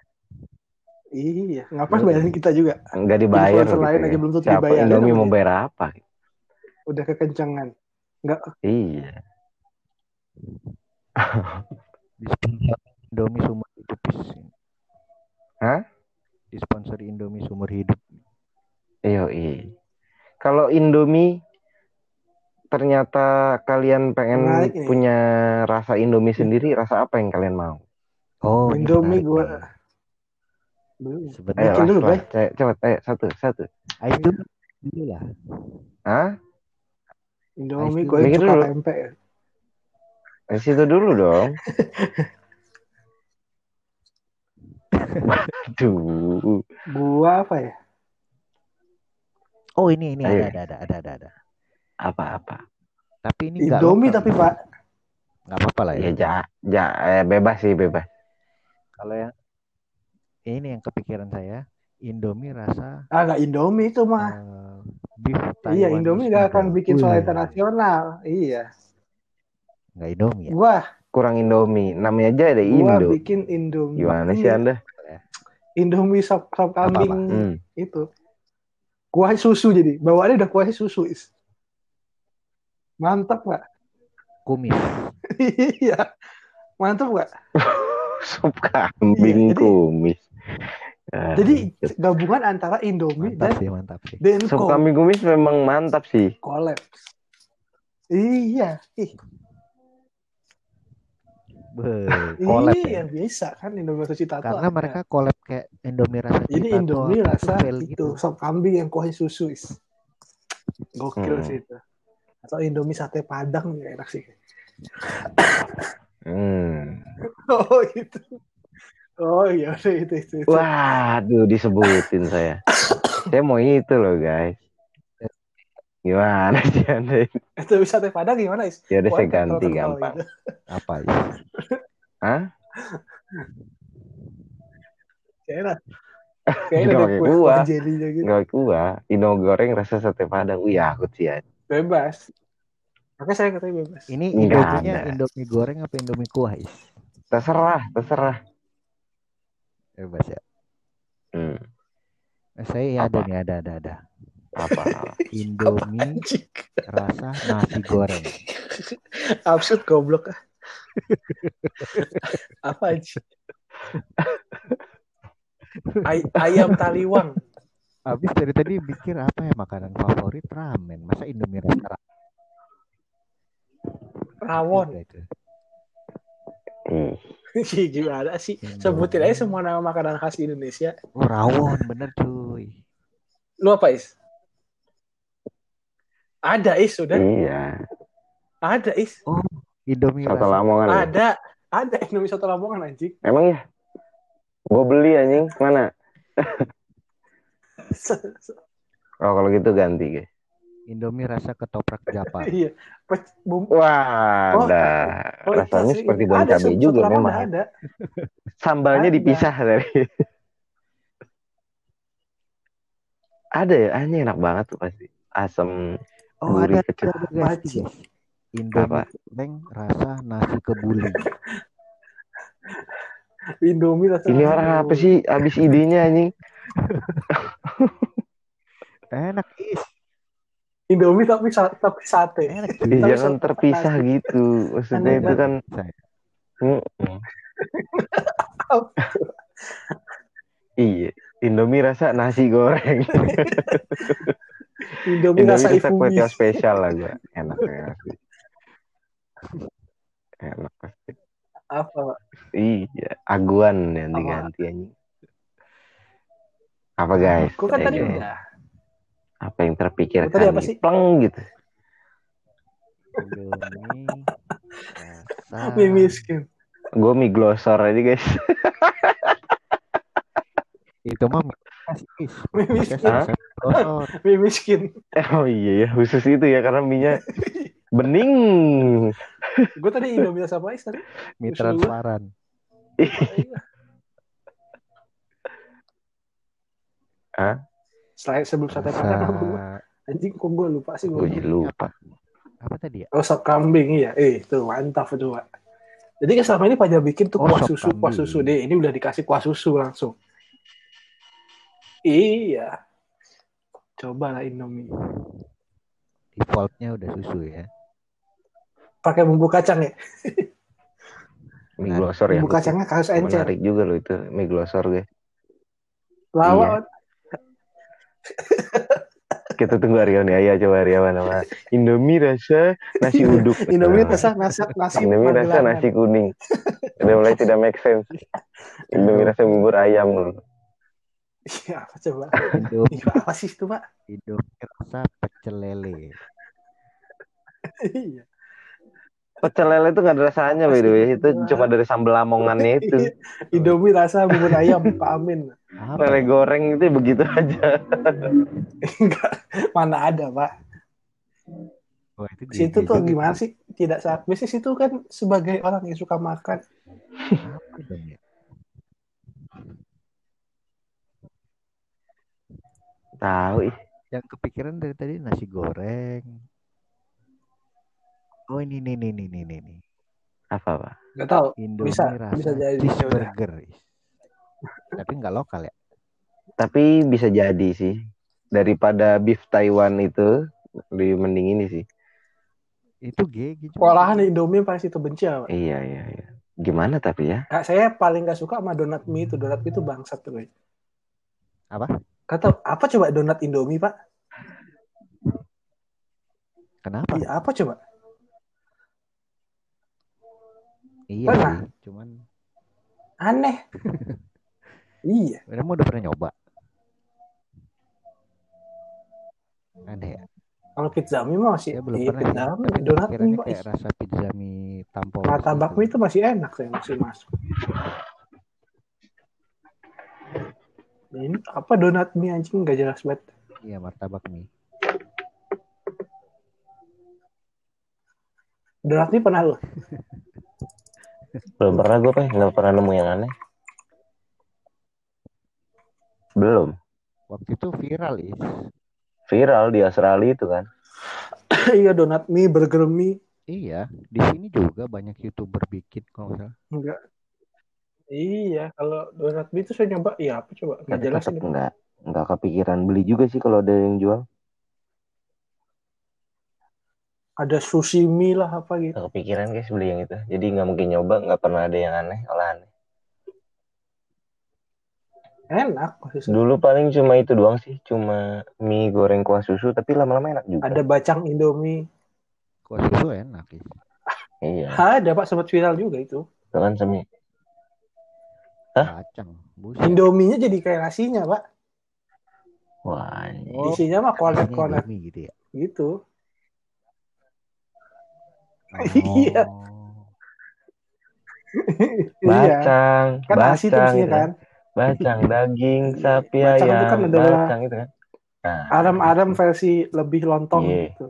Iya, ngapain
Iya.
bayarin kita juga?
Nggak dibayar
Influencer
gitu
lain
ya.
aja belum tentu
Siapa
dibayarin
Indomie mau bayar apa?
Udah kekencangan.
Iya.
Disponsori Indomie sumber hidup.
Hah?
Disponsori Indomie sumber hidup.
Iya, iya. Kalau Indomie ternyata kalian pengen
Menarik
punya rasa Indomie sendiri, rasa apa yang kalian mau?
Oh,
Indomie.
Ayo,
Sebenarnya
Bikin dulu, Bay.
Ayo, Cepet, ayo, satu, satu.
Ais dulu dulu lah.
Hah?
Indomie gue suka
dulu.
tempe.
Di situ dulu dong. Aduh.
Gua apa ya?
Oh ini ini
Ayo.
ada ada ada ada ada.
Apa-apa?
Tapi ini
Indomie tapi Pak.
nggak apa-apa lah
Ya,
ya.
ja, ja, eh, bebas sih, bebas.
Kalau yang ini yang kepikiran saya, Indomie rasa
Ah nggak Indomie itu mah.
beef
iya Indomie nggak akan bikin soal internasional. Iya.
Nggak Indomie ya?
Gua
Kurang Indomie. Namanya aja ada
gua
Indo.
bikin Indomie.
Gimana sih Anda?
Indomie sop sop kambing
Apa-apa?
Hmm.
itu. Kuah susu jadi. Bawaannya udah kuah susu is. Mantap Pak.
Kumis.
Iya. Mantap Pak.
Sup kambing
Iya, jadi-
kumis. Ah,
Jadi gabungan antara Indomie
Mantap
dan
sih, mantap sih.
sup
Denko
kambing kumis memang mantap sih.
collab. Iya, ih,
Be, collab
iya
ya.
biasa kan Indomie rasa citato.
Karena
ada.
mereka collab kayak Indomie rasa
ini
Citato,
Indomie
itu
rasa itu
gitu.
sop kambing yang kuahnya susu is. Gokil
Hmm.
sih itu. Atau Indomie sate padang ya enak sih.
Hmm.
Oh itu. Oh iya udah itu itu. itu.
Waduh, disebutin saya. saya mau itu loh, guys. Gimana sih Anda?
Itu sate padang gimana is?
Ya udah saya ganti gampang.
gitu.
Apa ya?
Hah?
Kayaknya ada kue
kuah.
gitu.
Enggak kuah. Ino goreng rasa sate padang. Wih, akut sih ya.
Bebas. Makanya saya katanya bebas.
Ini Indominya
ada.
Indomie goreng apa Indomie kuah is?
Terserah, terserah.
Bebas ya.
Hmm.
Eh, Saya ya ada nih, ada ada ada.
Apa?
Indomie rasa nasi goreng.
Absurd goblok. Apa aja? Ay- ayam taliwang.
Habis dari tadi mikir apa ya makanan favorit ramen. Masa Indomie rasa ramen
Rawon.
itu?
Hmm.
Gimana sih? Sebutin aja semua nama makanan khas Indonesia.
Oh rawon bener cuy.
Lu apa, Is? Ada, Is, sudah.
Iya.
Ada, Is.
Indomie
Soto Lamongan. ya?
Ada. Ada Indonesia Soto Lamongan, anjing.
Emang ya? Gue beli anjing. Mana? Oh, kalau gitu ganti, guys.
Indomie rasa ketoprak Jepang.
Iya.
Wah,
Oh,
ada.
oh,
Rasanya
itu
seperti bon
Soto
juga memang.
Ada.
Sambalnya
Ada.
dipisah dari. ada ya, hanya enak banget tuh pasti. Asam
Oh
Gurih
ada,
kecil.
ada. Indomie goreng rasa nasi kebuli.
Indomie rasa
Ini orang apa sih abis idenya anjing?
Enak is.
Indomie tapi sa- tapi sate.
Enak
Tapi
Iya kan
sate
terpisah
nasi.
gitu. Maksudnya
Aneh
itu kan. Iya, Indomie rasa nasi goreng.
Indomie,
Indomie
rasa
rasa kue spesial lah gua. Enak ya. Enak pasti.
Apa?
Iya, aguan yang diganti anjing. Apa guys?
Kok kan tadi udah.
Apa yang terpikirkan?
Tadi apa sih?
Pleng gitu.
Mie miskin.
Gue mie glosor aja guys.
Itu mah mie.
Mie miskin. Mie miskin.
Oh iya ya, khusus itu ya karena minyak bening.
Gue tadi Indomie rasa apa tadi?
Mie transparan.
Hah?
Selain sebelum sate padang apa gua? Anjing kok gue lupa sih
Gue
gue.
lupa.
Apa tadi ya?
Oh sop kambing iya. Eh itu mantap itu Pak. Jadi kan selama ini Pak bikin tuh
Oh,
kuah susu, kuah
kambing.
susu deh. Ini udah dikasih kuah susu langsung. Iya. Coba lah Indomie.
Defaultnya udah susu ya.
Pakai bumbu kacang ya.
Mie glosor ya.
Bumbu kacangnya kaos encer.
Menarik juga loh itu mie glosor guys.
Lawan.
Kita tunggu Aryawan ya, coba Aryawan sama Indomie rasa nasi uduk.
Indomie rasa nasi nasi
Indomie rasa nasi kuning. Udah mulai tidak make sense. Indomie rasa bubur ayam loh.
Iya, apa coba?
Indomie,
Iya, apa sih itu, Pak?
Indomie rasa pecel lele.
Iya.
Pecel lele itu nggak ada rasanya by the way. Itu cuma dari sambal lamongannya itu.
Indomie rasa bubur ayam, Pak Amin.
Apa?
Lele goreng itu begitu aja.
Enggak, mana ada, Pak.
Wah, itu
Situ tuh gimana sih? Tidak saat bisnis itu kan sebagai orang yang suka makan.
Tahu ih.
Yang kepikiran dari tadi nasi goreng. Oh ini nih nih nih nih nih. nih.
Apa pak?
Enggak tahu.
Indomie
Bisa,
rasa
bisa jadi.
cheeseburger. Tapi nggak lokal ya.
Tapi bisa jadi sih. Daripada beef Taiwan itu lebih mending ini sih.
Itu GG.
Olahan Indomie yang paling situ benci, Pak.
Iya iya iya. Gimana tapi ya?
Kak, saya paling gak suka sama donat mie itu. Donat mie itu bangsat tuh, Pak.
Apa?
Kata apa coba donat Indomie, Pak?
Kenapa?
Iya, apa coba?
Iya
Pernah?
Cuman
Aneh. iya.
kamu udah pernah nyoba? Ada ya?
Kalau pizza mie masih
Ya belum
iya,
pernah
pizza mie,
Tapi
donat mie
kayak rasa pizza mie tanpa
martabak
wortel
mie
itu.
itu masih enak saya masih masuk. Ini apa donat mie anjing nggak jelas banget.
Iya martabak mie.
Donat mie pernah lo?
Belum pernah gue pak. Nggak pernah nemu yang aneh. Belum.
Waktu itu viral is.
Viral di Australia itu kan.
iya donat mie, burger mie.
Iya, di sini juga banyak youtuber bikin kalau salah.
Enggak. Iya, kalau donat mie itu saya nyoba, iya apa coba? Nggak
Tapi
jelas ini.
nggak nggak kepikiran beli juga sih kalau ada yang jual.
Ada sushi mie lah apa gitu.
Kepikiran guys beli yang itu. Jadi nggak mungkin nyoba. Nggak pernah ada yang aneh. Olahan.
Enak maksudnya.
Dulu paling cuma itu doang sih. Cuma mie goreng kuah susu. Tapi lama-lama enak juga.
Ada bacang Indomie.
Kuah susu enak is.
Iya.
Ada Pak sempat viral juga itu.
Itu kan semi. Hah?
Buset.
Indominya jadi kayak nasinya, Pak.
Wah. ini.
Oh,
Isinya mah konek-konek
Indomie gitu ya.
gitu. Iya.
Oh.
Iya.
Bacang.
Kan
bacang gitu
kan.
Bacang, daging, sapi
Bacang itu
ayam,
kan adalah
bacang itu kan. Nah,
Aram-aram versi lebih lontong
Iya.
gitu.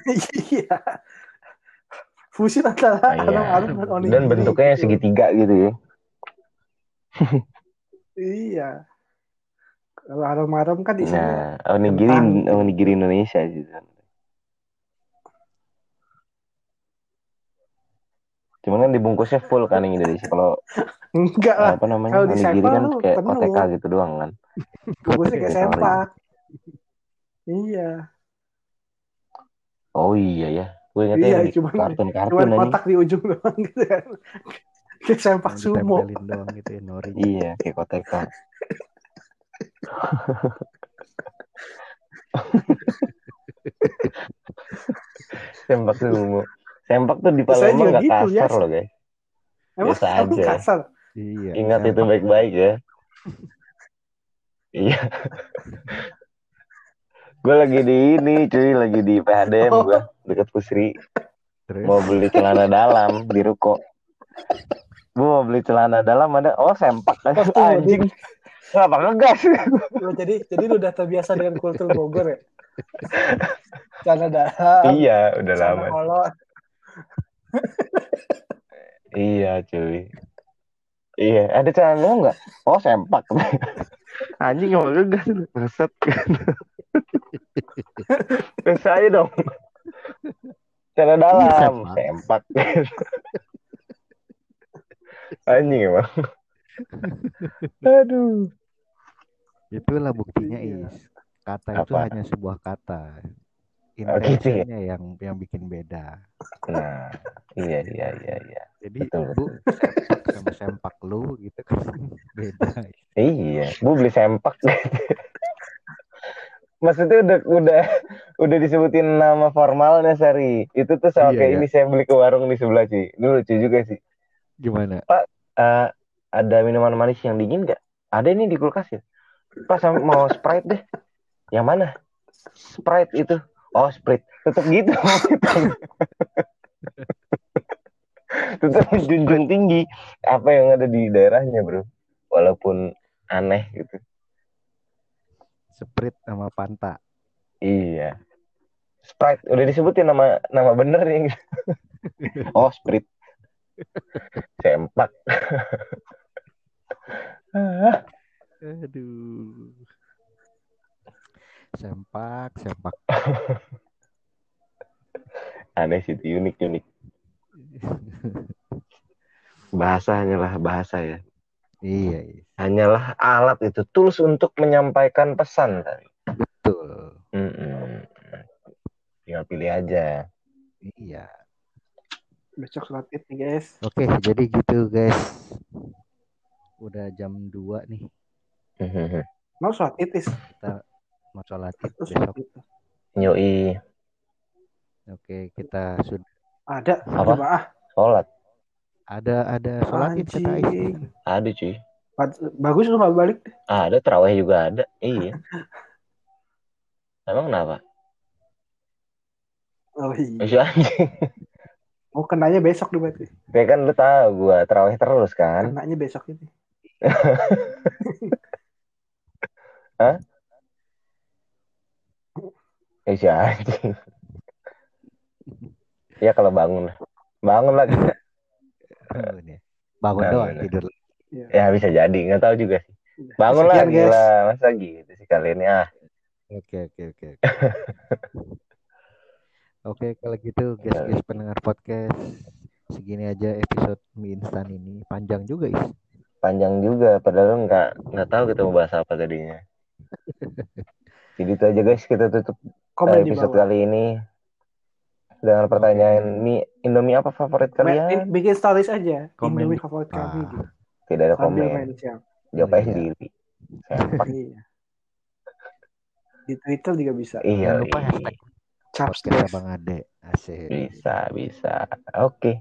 Iya. Fusi antara
Iya.
aram-aram dan onigiri.
Dan bentuknya
gitu.
segitiga gitu ya.
Iya. Kalau aram-aram kan isinya
Nah, onigiri, onigiri Indonesia gitu. Cuman kan dibungkusnya full kan yang Indonesia. Kalau
Enggak lah.
apa namanya
Kalau di
kan kayak
penuh.
OTK gitu doang kan.
Bungkusnya kayak sempak. Iya.
Oh iya ya. Gue ingetnya
Iya, cuman-
kartun-kartun
Cuman kotak di ujung doang gitu kan. Kayak sempak sumo.
doang gitu ya nori.
Iya, kayak OTK. Sempak sumo. Sempak tuh di Palembang
juga
gak
gitu,
kasar
ya.
loh guys.
Emang
Biasa
emang
aja.
kasar.
Iya.
Ingat itu
sempak.
baik-baik ya. Iya. gue lagi di ini cuy, lagi di PHDM
Oh.
gue deket Pusri.
Terus
Mau beli celana dalam di ruko. Gue mau beli celana dalam ada, oh sempak
Pasti
anjing. Kenapa ngegas?
Oh, jadi jadi lu udah terbiasa dengan kultur Bogor ya? Celana dalam,
iya, udah
celana
lama.
kolot.
Iya cuy. Iya, ada celana dalam nggak? Oh sempak. Anjing ngegas lu. Reset. Terus aja dong. Celana dalam,
sempak.
sempak. Anjing emang. Aduh.
Itulah buktinya
Iya.
is. Kata itu
Apa?
hanya sebuah kata.
Oh, gitu ya?
Yang yang bikin beda.
Nah, iya iya iya iya.
Jadi
Betul,
bu sempak sama sempak lu gitu kan beda.
Iya, bu beli sempak. Maksudnya udah udah udah disebutin nama formalnya Sari. Itu tuh sama
Iya,
kayak
iya.
ini saya beli ke warung di sebelah sih. Ini lucu juga sih.
Gimana?
Eh, ada minuman manis yang dingin nggak? Ada ini di kulkas ya. Pas sama- mau Sprite deh. Yang mana? Sprite itu. Oh, Sprite. Tetap gitu. Tetap menjunjung tinggi apa yang ada di daerahnya, Bro. Walaupun aneh gitu.
Sprite sama Fanta.
Iya. Sprite udah disebutin nama nama bener nih. oh, Sprite. Sempak.
Aduh. Sempak, sempak.
aneh sih itu unik unik. Bahasa hanyalah bahasa ya.
iya, iya.
Hanyalah alat itu tools untuk menyampaikan pesan tadi.
betul.
Mm-mm. Tinggal pilih aja.
Iya.
Besok sholat id nih guys.
Oke, jadi gitu guys. Udah jam 2 nih.
Mau sholat id is.
Mau sholat id
Terus
besok.
Yoi,
Oke, kita sudah
Ada
Apa?
jemaah.
sholat.
ada ada sholat id kata.
Ada cuy.
Ba- Bagus lu nggak balik.
Ada terawih juga ada. Iya. Emang kenapa?
Oh iya.
Masih anjing.
Oh kenanya besok nih berarti.
Kayak kan lu tahu gua terawih terus kan.
Kenanya besok ini.
Eh si anjing. Ya kalau bangun. Bangun lagi.
Bangun ya. Bangun
Bangun.
doang tidur.
Ya bisa jadi, nggak tahu juga sih. Bangun lah
Sekian, guys.
gila, masa gitu sih kali ini ah.
Oke, oke, oke. oke. Oke, kalau gitu guys-guys pendengar podcast segini aja episode mie instan ini panjang juga is.
Panjang juga, padahal nggak nggak tahu kita mau bahas apa tadinya. Jadi itu aja guys, kita tutup
Komen di
episode
bawah.
kali ini dengan pertanyaan mie Indomie apa favorit kalian?
Bikin stories aja.
Komen
Indomie favorit kami.
Ah.
gitu.
Tidak ada
Sambil
komen,
main siang.
jawab aja
Iya.
sendiri.
Iya. Di Twitter juga bisa.
Iya,
Jangan lupa
iya.
hashtag
guys.
Abang Ade. Asik.
bisa, bisa. Oke.